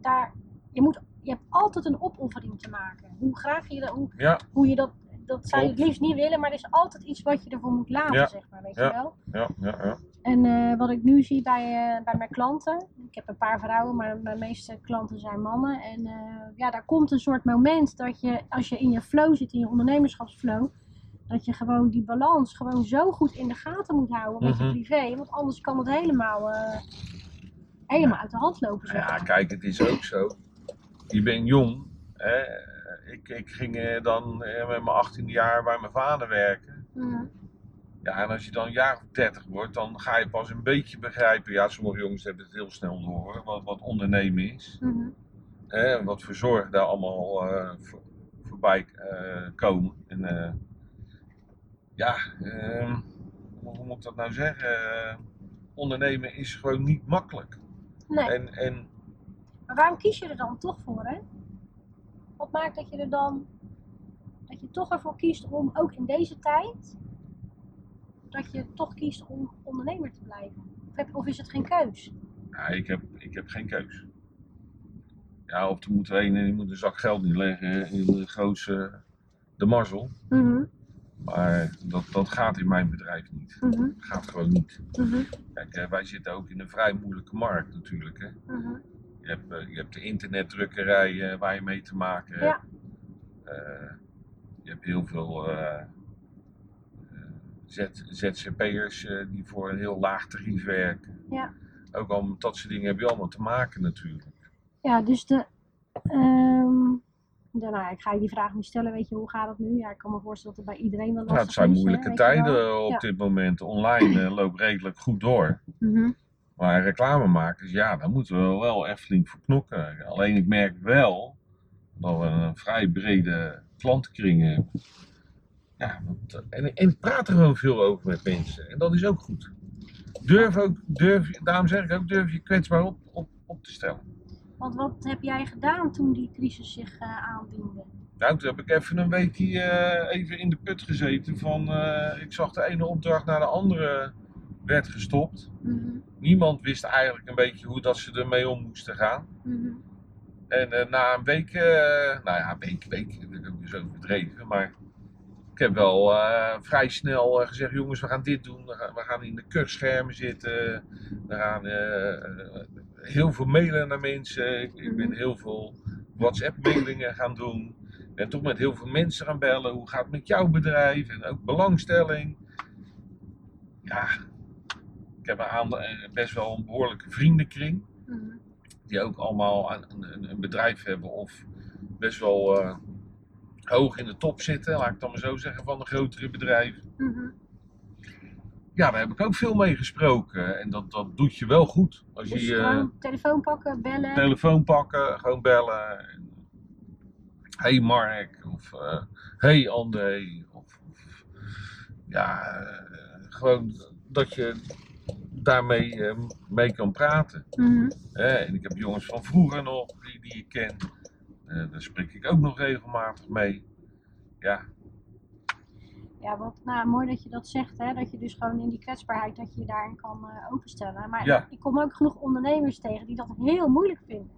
daar, je, moet, je hebt altijd een opoffering te maken. Hoe graag je dat, hoe, Ja, hoe je dat, dat zou je het liefst niet willen, maar er is altijd iets wat je ervoor moet laten, Ja. zeg maar, weet Ja. je wel. ja, ja. ja. En eh, wat ik nu zie bij, eh, bij mijn klanten, ik heb een paar vrouwen, maar mijn meeste klanten zijn mannen. En eh, ja, daar komt een soort moment dat je, als je in je flow zit, in je ondernemerschapsflow, dat je gewoon die balans gewoon zo goed in de gaten moet houden met je Mhm. privé. Want anders kan het helemaal, helemaal uit de hand lopen, zeg Ja, kijk, het is ook zo. Je bent jong. Hè? Ik, ik ging eh, dan eh, met mijn 18 jaar bij mijn vader werken. Mhm. Ja, en als je dan een jaar of 30 wordt, dan ga je pas een beetje begrijpen. Ja, sommige jongens hebben het heel snel door, wat, wat ondernemen is. Hè? Wat voor zorgen daar allemaal voor, voorbij eh, komen. En ja, ehm, hoe moet ik dat nou zeggen? Ondernemen is gewoon niet makkelijk. Nee. En, en Maar waarom kies je er dan toch voor, hè? Wat maakt dat je er dan, dat je toch ervoor kiest om ook in deze tijd, dat je toch kiest om ondernemer te blijven? Of, heb, of is het geen keus? Ja, ik heb, ik heb geen keus. Ja, of er moet er een en die moet een zak geld neerleggen in de grootste de mazzel. Maar dat, dat gaat in mijn bedrijf niet. Mhm, Dat gaat gewoon niet. mhm, Kijk, wij zitten ook in een vrij moeilijke markt natuurlijk. Hè. mhm. Je, hebt, eh, je hebt de internetdrukkerij eh, waar je mee te maken Ja. hebt. Eh, je hebt heel veel ZZP'ers die voor een heel laag tarief werken. Ja. Ook al met dat soort dingen heb je allemaal te maken natuurlijk. Ja, dus de. ehm daarna, ik ga je die vraag niet stellen, weet je, hoe gaat het nu? Ja, ik kan me voorstellen dat het bij iedereen wel Ja, lastig het zijn is, moeilijke tijden op Ja. dit moment. Online loopt redelijk goed door. Mhm. Maar reclamemakers, ja, daar moeten we wel echt flink voor knokken. Alleen ik merk wel dat we een vrij brede klantenkring hebben. Ja, dat- en, en ik praat er gewoon veel over met mensen. En dat is ook goed. Durf ook, durf, daarom zeg ik ook, durf je kwetsbaar op, op, op te stellen. Want wat heb jij gedaan toen die crisis zich eh, aandiende? Nou, toen heb ik even een weekje eh, even in de put gezeten van, eh, ik zag de ene opdracht naar de andere werd gestopt. Mhm. Niemand wist eigenlijk een beetje hoe dat ze ermee om moesten gaan. Mhm. En eh, na een week, eh, nou ja, week, week, dat is dus overdreven, maar ik heb wel eh, vrij snel gezegd, jongens, we gaan dit doen, we gaan, in de kurschermen zitten, we gaan heel veel mailen naar mensen, ik, ik ben heel veel WhatsApp-mailingen gaan doen, en toch met heel veel mensen gaan bellen, hoe gaat het met jouw bedrijf, en ook belangstelling. Ja, ik heb een aantal, eh, best wel een behoorlijke vriendenkring Mhm. die ook allemaal een, een, een bedrijf hebben of best wel eh, hoog in de top zitten, laat ik dan maar zo zeggen, van de grotere bedrijven. Mhm. Ja, daar heb ik ook veel mee gesproken en dat, dat doet je wel goed. Als Dus je eh, gewoon telefoon pakken, bellen. telefoon pakken, gewoon bellen. En, hey Mark, of eh, hey André, of, of ja, gewoon dat je daarmee eh, mee kan praten. Mhm. En ik heb jongens van vroeger nog, die, die ik ken. Eh, daar spreek ik ook nog regelmatig mee. Ja, Ja, wat nou, mooi dat je dat zegt, hè? dat je dus gewoon in die kwetsbaarheid dat je je daarin kan eh, openstellen. Maar Ja. ik kom ook genoeg ondernemers tegen die dat heel moeilijk vinden.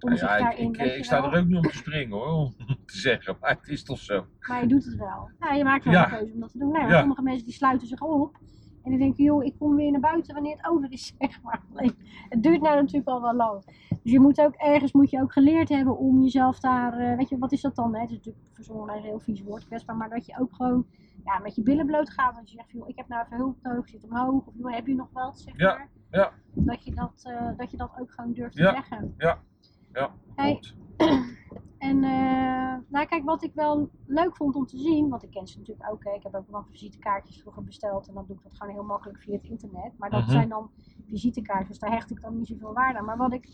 Om nou zich ja ik, ik, eh, ik sta er ook niet om te springen hoor, om te zeggen. Maar het is toch zo. Maar je doet het wel. Ja, je maakt wel Ja. een keuze om dat te doen. Ja. sommige mensen die sluiten zich op. En die denken, joh, ik kom weer naar buiten wanneer het over is, zeg maar. Alleen, het duurt nou natuurlijk al wel lang. Dus je moet ook ergens moet je ook geleerd hebben om jezelf daar, eh, weet je, wat is dat dan? Hè? Het is natuurlijk voor sommigen een heel vies woord, kwetsbaar. Maar dat je ook gewoon ja, met je billen bloot gaat. Dat je zegt, joh, ik heb nou even hulp nodig, zit omhoog. Of joh, heb je nog wat, zeg Ja, maar. ja. Dat, je dat, eh, dat je dat ook gewoon durft te Ja. zeggen. Ja, Hey, klopt. En eh, nou kijk, wat ik wel leuk vond om te zien, want ik ken ze natuurlijk ook. Hè. Ik heb ook nog visitekaartjes vroeger besteld en dan doe ik dat gewoon heel makkelijk via het internet. Maar dat Mhm. zijn dan visitekaartjes, daar hecht ik dan niet zoveel waarde aan. Maar wat ik,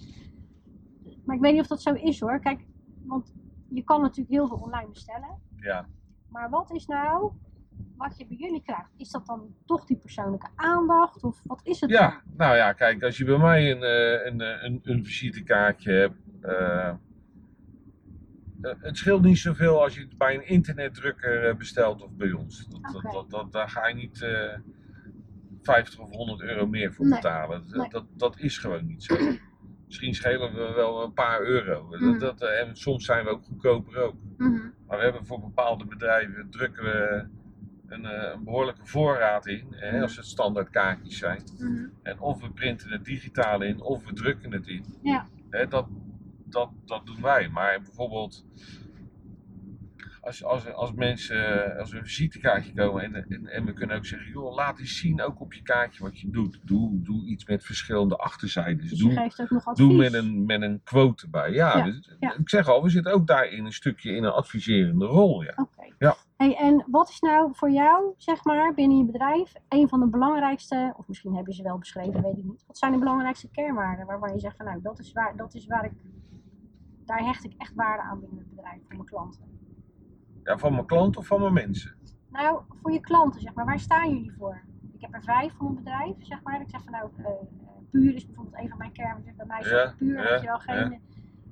maar ik weet niet of dat zo is hoor. Kijk, want je kan natuurlijk heel veel online bestellen. Ja. Maar wat is nou wat je bij jullie krijgt? Is dat dan toch die persoonlijke aandacht of wat is het dan? ja, nou ja, kijk, als je bij mij een, eh, een, eh, een, een visitekaartje hebt. eh, het scheelt niet zoveel als je het bij een internetdrukker eh, bestelt of bij ons. Dat, dat, dat, dat- daar ga je niet eh 50 of 100 euro meer voor Nee. betalen. Dat, Nee. dat, dat is gewoon niet zo. Misschien schelen we wel een paar euro. Mm. Dat, dat, eh, en soms zijn we ook goedkoper ook. Mhm. Maar we hebben voor bepaalde bedrijven drukken we een, eh, een behoorlijke voorraad in, hè, Mhm. als het standaard kaartjes zijn. Mhm. En of we printen het digitaal in, of we drukken het in. Ja. Hè, dat, dat, dat doen wij. Maar bijvoorbeeld, als, als, als mensen, als we een visitekaartje komen en, en, en we kunnen ook zeggen, joh, laat eens zien ook op je kaartje wat je doet. Doe, doe iets met verschillende achterzijdes. Dus doe, doe met een, met een quote erbij. Ja, Ja, dus, ja. ik zeg al, we zitten ook daarin een stukje in een adviserende rol. Ja. Ja. Hey, en wat is nou voor jou, zeg maar, binnen je bedrijf, een van de belangrijkste, of misschien heb je ze wel beschreven, weet ik niet. Wat zijn de belangrijkste kernwaarden waarvan je zegt van nou, dat is waar, dat is waar ik, daar hecht ik echt waarde aan binnen het bedrijf voor mijn klanten. ja, van mijn klant of van mijn mensen. Nou, voor je klanten, zeg maar, waar staan jullie voor? Ik heb er vijf van mijn bedrijf, zeg maar. Ik zeg van nou, eh, eh, puur is bijvoorbeeld een van mijn kernwaarden. Bij mij is Ja, puur, ja, weet je wel, geen, ja. eh,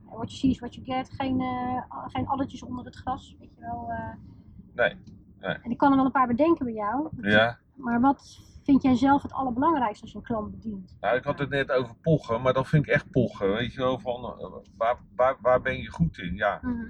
what you see is what you get, geen, eh, geen addertjes onder het gras, weet je wel. eh. Nee, En ik kan er wel een paar bedenken bij jou. Ja, Maar wat vind jij zelf het allerbelangrijkste als je een klant bedient? nou, ik had het net over pochen, maar dat vind ik echt pochen. Weet je wel, van eh, waar, waar, waar ben je goed in? Ja, Mhm.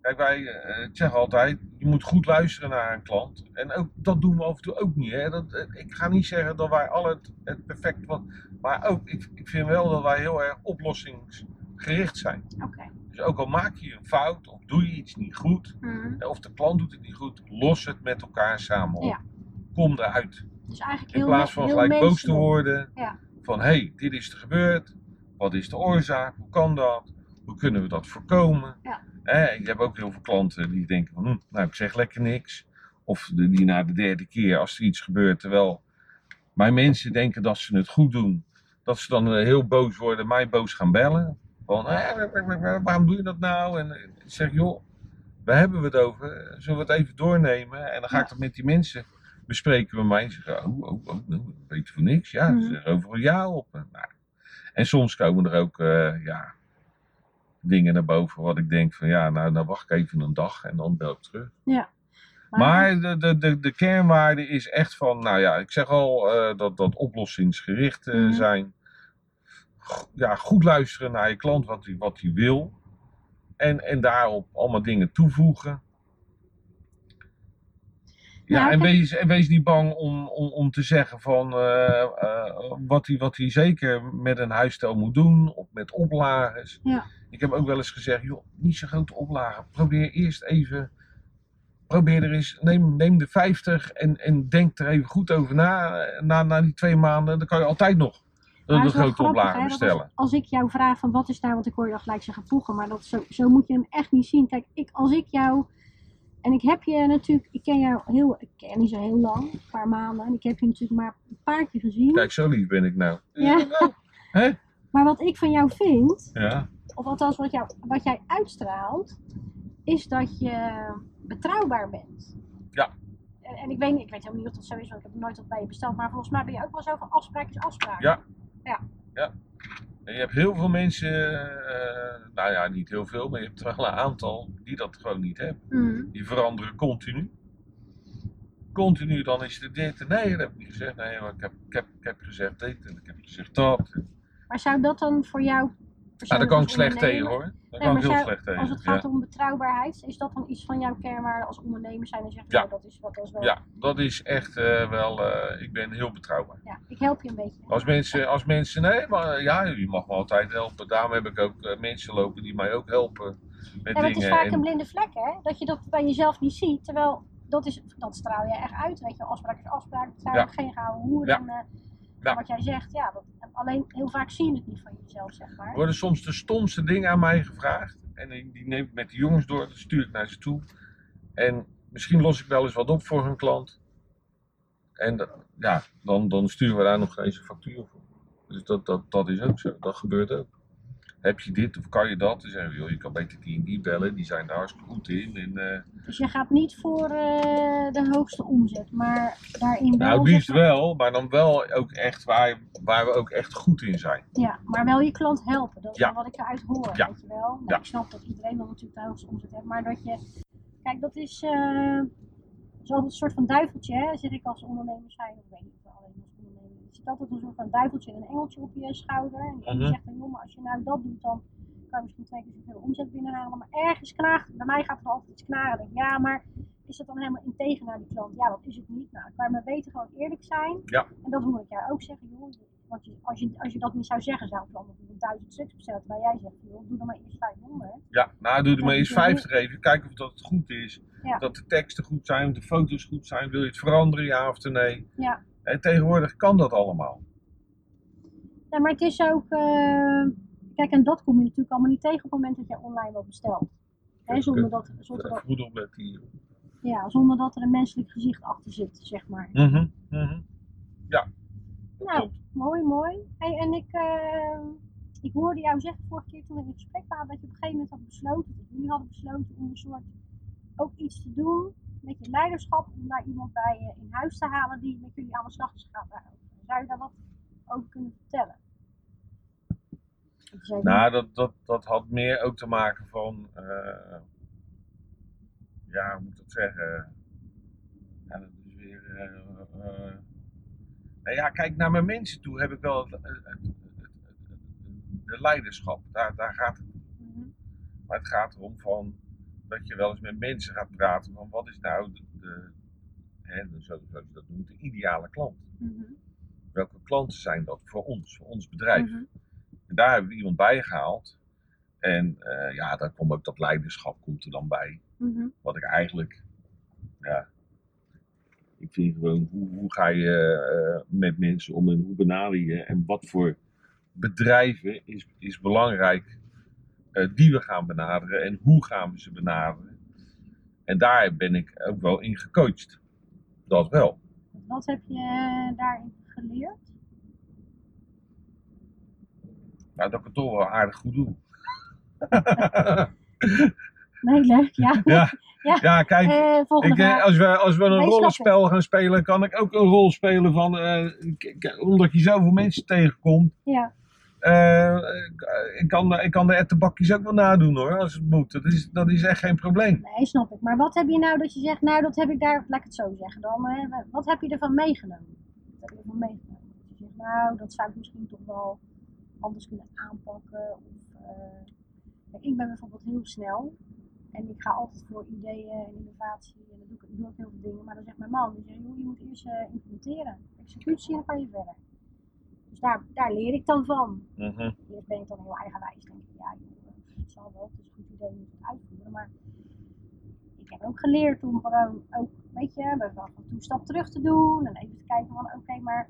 kijk, wij, eh, ik zeg altijd, je moet goed luisteren naar een klant. En ook, dat doen we af en toe ook niet. Hè? Dat, eh, ik ga niet zeggen dat wij al het, het perfect, wat, maar ook, ik, ik vind wel dat wij heel erg oplossingsgericht zijn. Oké. Dus ook al maak je een fout of doe je iets niet goed, Mhm. of de klant doet het niet goed, los het met elkaar samen op. Ja. kom eruit. Dus eigenlijk In heel plaats me- van heel gelijk boos te worden. Ja. Van hé, hey, dit is er gebeurd. Wat is de oorzaak? Hoe kan dat? Hoe kunnen we dat voorkomen? Ja. Ik heb ook heel veel klanten die denken van, hm, nou ik zeg lekker niks. Of de- die na de derde keer als er iets gebeurt, terwijl mijn mensen denken dat ze het goed doen. Dat ze dan eh, heel boos worden, mij boos gaan bellen. Van, "Eh, waarom doe je dat nou? En eh, ik zeg, joh, waar hebben we het over? Zullen we het even doornemen? En dan ga ik dat met die mensen bespreken bij mij. Ze zeggen, oh, oh, oh, nou, weet je voor niks? Ja, Mhm. ze zeggen overal ja op. En, nou, en soms komen er ook, eh, ja, dingen naar boven wat ik denk van, ja, nou, nou wacht ik even een dag en dan bel ik terug. Maar de, de, de, de kernwaarde is echt van, nou ja, ik zeg al eh, dat dat oplossingsgericht eh, Mhm. zijn. Ja, goed luisteren naar je klant, wat hij wat wil. En, en daarop allemaal dingen toevoegen. Ja, en, wees, en wees niet bang om, om, om te zeggen van eh, eh, wat, hij, wat hij zeker met een huisstijl moet doen, of met oplages. Ja. Ik heb ook wel eens gezegd, joh, niet zo grote oplagen. Probeer eerst even, probeer er eens, neem, neem de 50 en, en denk er even goed over na. Na, na die twee maanden, dan kan je altijd nog wel grote oplagen bestellen. Als, als ik jou vraag van wat is daar, want ik hoor je dan gelijk zeggen voegen, maar dat, zo, zo moet je hem echt niet zien. Kijk, ik, als ik jou, en ik heb je natuurlijk, ik ken jou heel, ik ken je niet zo heel lang, een paar maanden, en ik heb je natuurlijk maar een paar keer gezien. Kijk, zo lief ben ik nou. Ja. Hè? Maar wat ik van jou vind, Ja, of althans wat, jou, wat jij uitstraalt, is dat je betrouwbaar bent. Ja. En, en ik, weet, ik weet helemaal niet of dat zo is, want ik heb nooit wat bij je besteld, maar volgens mij ben je ook wel zo van afspraak is afspraak. Ja. Ja. ja. En je hebt heel veel mensen, eh, nou ja, niet heel veel, maar je hebt wel een aantal die dat gewoon niet hebben. Mhm. Die veranderen continu. Continu, dan is er dit. Nee, dat heb ik niet gezegd. Nee, maar ik heb, ik heb, ik heb gezegd dit en ik heb gezegd dat. Maar zou dat dan voor jou Nou, daar kan ik slecht tegen hoor. Daar kan ik heel slecht tegen. Als het gaat om betrouwbaarheid, is dat dan iets van jouw kernwaarde als ondernemer zijn en zeggen, Ja. nou, dat is wat dat is wel. ja, dat is echt eh, wel. eh, ik ben heel betrouwbaar. Ja, ik help je een beetje. Als mensen, als mensen, nee, maar ja, je mag me altijd helpen. Daarom heb ik ook eh, mensen lopen die mij ook helpen met Ja, maar het is dingen. vaak En- een blinde vlek, hè? Dat je dat bij jezelf niet ziet, terwijl dat, is, dat straal je echt uit. Weet je, afspraak is afspraak, Ja. geen gouden hoer. Ja. En, Ja. Wat jij zegt, ja, dat, alleen heel vaak zie je het niet van jezelf, zeg maar. Er worden soms de stomste dingen aan mij gevraagd. En die neem ik met de jongens door, dat stuur ik naar ze toe. En misschien los ik wel eens wat op voor hun klant. En ja, dan, dan sturen we daar nog eens een factuur voor. Dus dat, dat, dat is ook zo, dat gebeurt ook. Heb je dit of kan je dat? Dan zeggen we, joh, je kan beter die en die bellen, die zijn daar hartstikke goed in. En, eh, Dus je gaat niet voor eh, de hoogste omzet, maar daarin wel. nou, liefst wel, maar dan wel ook echt waar, waar we ook echt goed in zijn. Ja, maar wel je klant helpen. Dat is Ja. wel wat ik eruit hoor, Ja. weet je wel. Nou, Ja. Ik snap dat iedereen dan natuurlijk de hoogste omzet heeft, maar dat je... Kijk, dat is eh zo'n soort van duiveltje, hè, zeg ik als ondernemer zijn. Ik weet niet of alleen als ondernemer. Je zit altijd een soort van duiveltje en een engeltje op je schouder. En die ene Mhm. zegt dan, joh, maar als je nou dat doet, dan kan je misschien twee keer zoveel omzet binnenhalen. Maar ergens knaagt, bij mij gaat er altijd iets. Dan ik, ja, maar is dat dan helemaal integer naar die klant? Ja, dat is het niet. Nou, dan kan je maar beter gewoon eerlijk zijn. Ja. En dat hoor ik jou ook zeggen, joh. Want je, als, je, als je dat niet zou zeggen, zou ik dan bijvoorbeeld duizend stuks bestellen. Terwijl jij zegt, joh, doe er maar eerst 500. Ja, nou doe er maar wil 50 even. Kijken of dat het goed is. Ja. Dat de teksten goed zijn, de foto's goed zijn. Wil je het veranderen, ja of nee? Ja. En tegenwoordig kan dat allemaal. Ja, maar het is ook, eh, kijk, en dat kom je natuurlijk allemaal niet tegen op het moment dat jij online wat bestelt. Dus, zonder, eh, dat, zonder, dat, Goed opletten hier. ja, zonder dat er een menselijk gezicht achter zit, zeg maar. Mhm, mhm. Ja. Nou, klopt. mooi, mooi. Hey, en ik, eh, ik hoorde jou zeggen vorige keer toen we in gesprek waren dat je op een gegeven moment had besloten, dat jullie hadden besloten om een soort ook iets te doen met je leiderschap, om daar iemand bij je in huis te halen die met jullie aan de slag is gaan. daarover. Zou je daar wat over kunnen vertellen? Zei, Nou, dat, dat, dat had meer ook te maken van. eh, ja, hoe moet ik dat zeggen? Ja, dat is weer. eh, eh, nou ja, kijk, naar mijn mensen toe heb ik wel het, het, het, de leiderschap. Daar, daar gaat het mhm, Maar het gaat erom van dat je wel eens met mensen gaat praten van wat is nou de, de zo- dat noemt, de ideale klant. mhm, Welke klanten zijn dat voor ons, voor ons bedrijf? mhm. En daar hebben we iemand bij gehaald. En eh, ja, daar komt ook dat leiderschap komt er dan bij. Mhm. Wat ik eigenlijk, ja, Ik vind gewoon, hoe, hoe ga je eh, met mensen om en hoe benader je en wat voor bedrijven is, is belangrijk die we gaan benaderen en hoe gaan we ze benaderen. En daar ben ik ook wel in gecoacht. Dat wel. Wat heb je eh, daarin geleerd? Nou, dat ik het toch wel aardig goed doe. Nee, leuk, ja. ja, Ja. ja, kijk, Eh, Ik, eh, als, we, als we een rollenspel gaan spelen, kan ik ook een rol spelen van. eh, omdat je zoveel mensen tegenkomt. Ja, Eh, ik, kan, ik kan de ettenbakjes ook wel nadoen hoor, als het moet. Dat is, is echt geen probleem. nee, snap ik. Maar wat heb je nou dat je zegt, nou dat heb ik daar, laat ik het zo zeggen dan. wat heb je ervan meegenomen? Wat heb je ervan meegenomen? Dat je zegt, nou dat zou ik misschien toch wel anders kunnen aanpakken. Of, eh, ik ben bijvoorbeeld heel snel. En ik ga altijd voor ideeën en innovatie. En dan doe ik, doe ik heel veel dingen. Maar dan zegt mijn man, je moet eerst eh, implementeren. Executie en dan kan je verder. Dus daar, daar leer ik dan van. Mhm. Eerst ben ik dan heel eigenwijs. Denk ik, ja, joh, het zal wel, het is een goed idee, moet het uitvoeren. Maar ik heb ook geleerd om gewoon ook, weet je, toe een stap terug te doen. En even te kijken van, oké, maar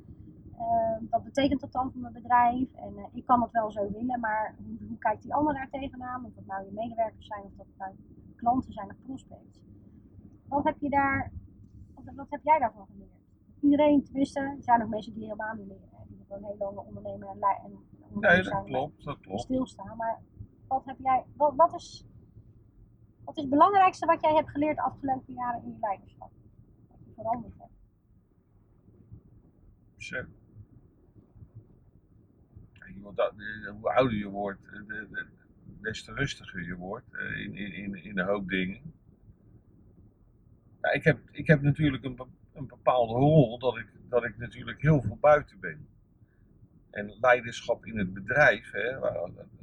eh, wat betekent dat dan voor mijn bedrijf? En eh, ik kan het wel zo willen, maar hoe, hoe kijkt die ander daar tegenaan? Of dat nou je medewerkers zijn, of dat nou klanten zijn of prospects. Wat heb je daar, wat, wat heb jij daarvan geleerd? Iedereen, tenminste, er zijn ook mensen die helemaal niet leren. Hè, Die gewoon heel lang ondernemen en, en ondernemer Nee, dat klopt, dat klopt. stilstaan. Maar wat heb jij, wat, wat, is, wat is het belangrijkste wat jij hebt geleerd de afgelopen jaren in je leiderschap? Wat je veranderd hebt? Zo. Dat- hoe ouder je wordt, de, de, des te rustiger je wordt eh, in, in, in, een hoop dingen. Ja, ik, heb, ik heb natuurlijk een, een bepaalde rol dat ik, dat ik natuurlijk heel veel buiten ben. En leiderschap in het bedrijf, hè,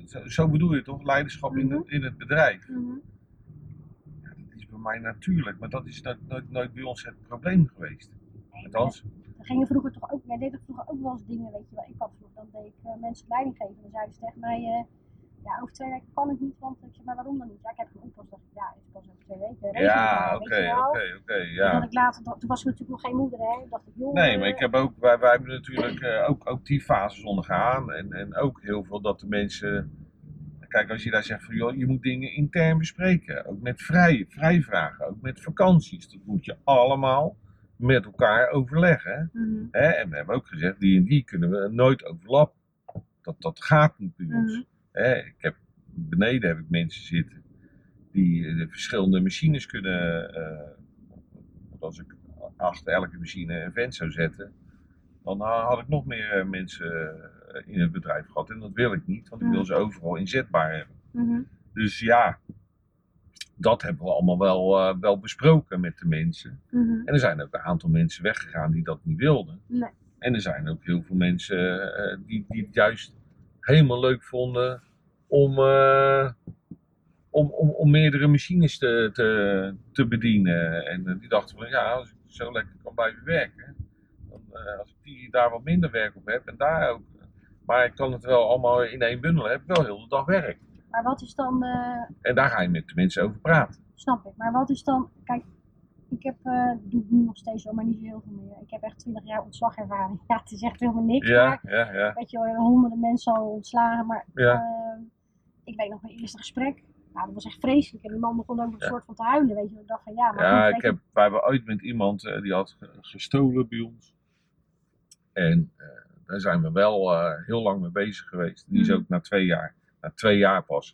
zo, zo bedoel je toch? Leiderschap in, het, in het bedrijf. Ja, dat is bij mij natuurlijk, maar dat is nooit, nooit, nooit bij ons het probleem geweest. Althans, Dan ging je vroeger toch ook, jij deed toch vroeger ook wel eens dingen, weet je wel. Ik had vroeger, dan deed ik eh, mensen leiding geven. Dan zeiden ze tegen mij, eh, ja, over twee weken kan ik niet, want ik zeg, maar waarom dan niet? Ja, ik heb geen oppas. dacht ik, ja, het is pas over twee weken. ja, oké, oké, oké, Toen ja. had ik later, toen was ik natuurlijk nog geen moeder, hè. Toen dacht ik, joh. Nee, maar ik heb ook, wij, wij hebben natuurlijk eh, ook, ook die fases ondergaan. En, en ook heel veel dat de mensen. Kijk, als je daar zegt van joh, je moet dingen intern bespreken. Ook met vrij, vrijvragen, ook met vakanties. Dat moet je allemaal met elkaar overleggen. mhm, Hè? En we hebben ook gezegd, die en die kunnen we nooit overlappen. Dat, dat gaat niet bij ons. mhm. Hè? Ik heb, beneden heb ik mensen zitten die eh, de verschillende machines kunnen. eh, want als ik achter elke machine een vent zou zetten, dan ha- had ik nog meer eh, mensen eh, in het bedrijf gehad. En dat wil ik niet, want ik wil ze overal inzetbaar hebben. mhm. Dus ja, dat hebben we allemaal wel, eh, wel besproken met de mensen. Mhm. En er zijn ook een aantal mensen weggegaan die dat niet wilden. Nee. En er zijn ook heel veel mensen eh, die, die het juist helemaal leuk vonden om, eh, om, om, om meerdere machines te, te, te bedienen. En eh, die dachten van ja, als ik zo lekker kan blijven werken, dan, eh, als ik die, daar wat minder werk op heb en daar ook. Maar ik kan het wel allemaal in één bundel, heb ik wel heel de dag werk. Maar wat is dan, En daar ga je met de mensen over praten. snap ik, maar wat is dan, kijk, ik heb, eh doe nu nog steeds zo, maar niet zo heel veel meer. Ik heb echt 20 jaar ontslagervaring. Ja, het is echt helemaal niks, Ja, maar ja, ja. weet je, wel, honderden mensen al ontslagen, maar Ja. eh, ik weet nog mijn eerste gesprek. Nou, dat was echt vreselijk. En die man begon ook een Ja. soort van te huilen, weet je. Ik dacht van ja, maar Ja, goed, ik je, heb, wij hebben ooit met iemand eh, die had ge- gestolen bij ons. En eh, daar zijn we wel heel lang mee bezig geweest. Die is Mhm. ook na twee jaar, na twee jaar pas.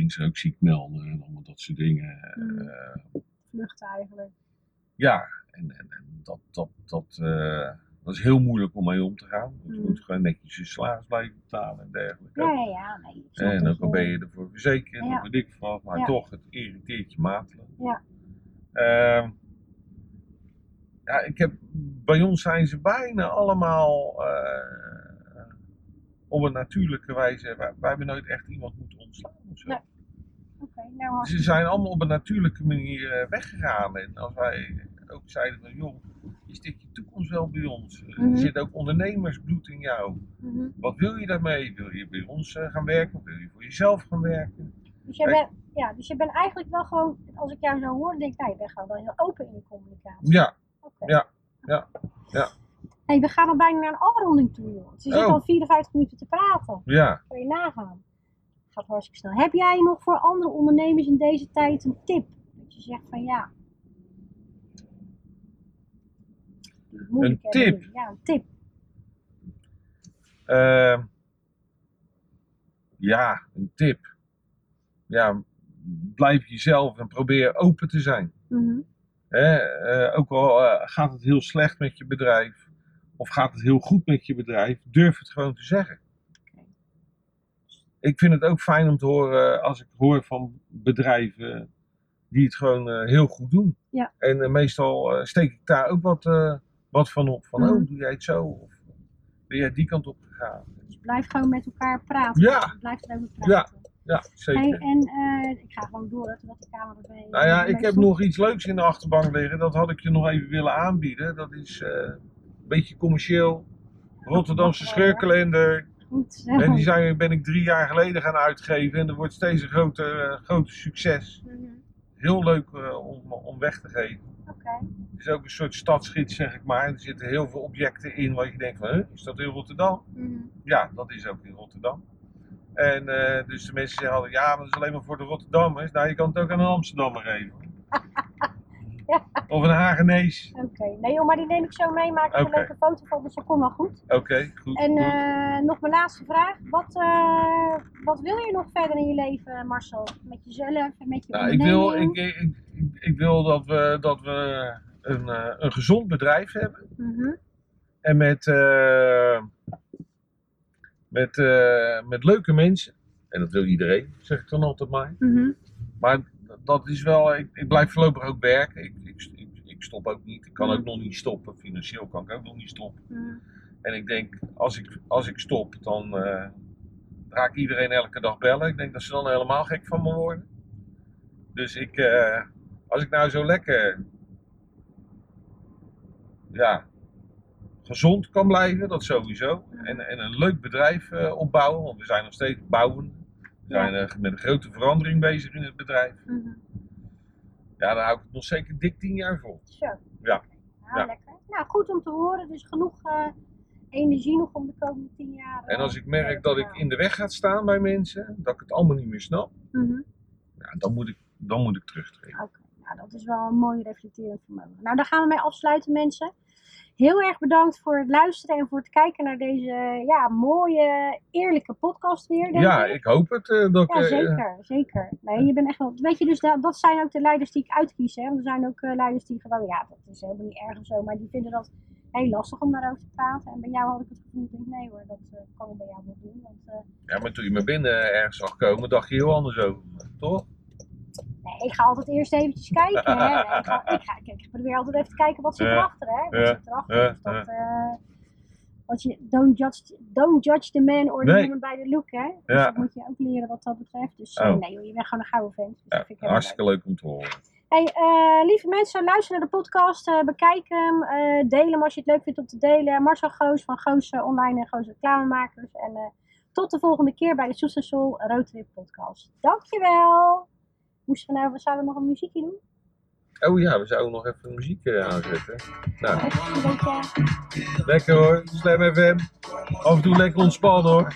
Ging ze ook ziek melden en allemaal dat soort dingen. Eh, vluchten eigenlijk. ja, en, en, en dat, dat, dat, eh, dat is heel moeilijk om mee om te gaan. Want je Mhm. moet gewoon netjes je salaris blijven betalen en dergelijke. Ja, ja, nee. En ook al ben je ervoor verzekerd, Ja. weet ik maar Ja. toch, het irriteert je matelijk. Ja. Ehm, ja, ik heb, bij ons zijn ze bijna allemaal eh, op een natuurlijke wijze. Wij, wij hebben nooit echt iemand moeten ontslaan of zo. Nee. Nou Ze zijn allemaal op een natuurlijke manier eh, weggegaan. En als wij ook zeiden van, joh, is dit je toekomst wel bij ons? Eh, Mhm. Er zit ook ondernemersbloed in jou. Mhm. Wat wil je daarmee? Wil je bij ons eh, gaan werken of wil je voor jezelf gaan werken? Dus Kijk. bent, Ja, dus je bent eigenlijk wel gewoon, als ik jou zo hoor, denk ik, nou, je bent gewoon wel heel open in je communicatie. Ja, ja, ja, ja. Hey, we gaan al bijna naar een afronding toe, joh. Dus je zit al 54 minuten te praten. ja. Kan je nagaan. Gaat hartstikke snel. Heb jij nog voor andere ondernemers in deze tijd een tip? Dat je zegt van ja. Hè, tip? Ja, een tip. Ehm, ja, een tip. Ja, blijf jezelf en probeer open te zijn. Hè? eh, ook al eh, gaat het heel slecht met je bedrijf, of gaat het heel goed met je bedrijf, durf het gewoon te zeggen. Ik vind het ook fijn om te horen eh, als ik hoor van bedrijven die het gewoon eh, heel goed doen. Ja. En eh, meestal steek ik daar ook wat, wat van op. Van, Mhm. oh, doe jij het zo? Of ben jij die kant op gegaan? Dus blijf gewoon met elkaar praten. Ja. Blijf erover praten. Ja, zeker. Hey, en ik ga gewoon door totdat de camera erbij Nou ja, ik heb nog iets leuks in de achterbank liggen. Dat had ik je nog even willen aanbieden. Dat is een beetje commercieel. Rotterdamse scheurkalender. Goed. En die zijn, ben ik drie jaar geleden gaan uitgeven. En dat wordt steeds een groter, eh, groter succes. Mhm. Heel leuk eh, om, om weg te geven. Oké. Het is ook een soort stadsgids, zeg ik maar. Er zitten heel veel objecten in waar je denkt van, huh, is dat in Rotterdam? Mhm. Ja, dat is ook in Rotterdam. En eh, dus de mensen altijd, ja, maar dat is alleen maar voor de Rotterdammers. Nou, je kan het ook aan een Amsterdammer geven. Ja. Of een Hagenees. Oké. Nee joh, maar die neem ik zo mee. Maak er Oké. een leuke foto van, dus dat komt wel goed. Oké, goed. En goed. eh, nog mijn laatste vraag. Wat, eh, wat wil je nog verder in je leven, Marcel? Met jezelf en met je Nou, ik, wil, ik, ik, ik, ik wil dat we, dat we een, eh, een gezond bedrijf hebben. Mhm. En met, eh, met, eh, met leuke mensen. En dat wil iedereen, zeg ik dan altijd maar. Mhm. Maar dat is wel, ik, ik blijf voorlopig ook werken. Ik, ik, ik, ik stop ook niet. Ik kan ook nog niet stoppen. Financieel kan ik ook nog niet stoppen. En ik denk, als ik, als ik stop, dan eh, ga ik iedereen elke dag bellen. Ik denk dat ze dan helemaal gek van me worden. Dus ik, eh, als ik nou zo lekker, ja, gezond kan blijven, dat sowieso. En, en een leuk bedrijf eh, opbouwen, want we zijn nog steeds bouwen. Zijn eh, met een grote verandering bezig in het bedrijf. Mhm. Ja, daar hou ik het nog zeker dik tien jaar vol. Zo. Ja. Nou, Ja. lekker. Nou, goed om te horen. Dus genoeg eh, energie nog om de komende tien jaar. En als eh, ik merk dat ik in de weg ga staan bij mensen, dat ik het allemaal niet meer snap, Mhm. ja, dan, moet ik, dan moet ik terugtreden. Oké, nou dat is wel een mooi reflecterend vermogen. Nou, daar gaan we mee afsluiten, mensen. Heel erg bedankt voor het luisteren en voor het kijken naar deze ja, mooie, eerlijke podcast weer. Denk Ja, ik. ik hoop het. eh, dat ik, Ja, eh, zeker, zeker. Nee, je bent echt wel. Weet je, dus dat, dat zijn ook de leiders die ik uitkies. Hè? Want er zijn ook eh, leiders die gewoon, ja, dat is helemaal niet erg of zo, maar die vinden dat heel lastig om daarover te praten. En bij jou had ik het gevoel, ik denk, nee hoor, dat kan ik bij jou wel doen. Want, ja, maar toen je me binnen ergens zag komen, dacht je heel anders over toch? Ik ga altijd eerst eventjes kijken. Hè? Ik, ga, ik, ga, ik probeer altijd even te kijken wat zit erachter. Hè? Wat zit erachter. Dat, eh, wat je, don't, judge, don't judge the man or the Nee. woman by the look. Hè? Dus dat moet je ook leren wat dat betreft. Dus eh, Oh. nee, joh, je bent gewoon een gouden vent. Dus dat Ja, vind ik hartstikke leuk om te horen. Hey, eh, lieve mensen, luister naar de podcast, eh, bekijk hem, deel hem als je het leuk vindt om te delen. Marcel Goos van Goos Online en Goos Reclamemakers. En tot de volgende keer bij de Soes en Soul Roadtrip podcast. Dankjewel! Moesten we nou, zouden we nog een muziekje doen? Oh ja, we zouden nog even muziek eh, aanzetten. Nou, Even een beetje... lekker hoor. Slam FM. Af en toe lekker ontspannen hoor.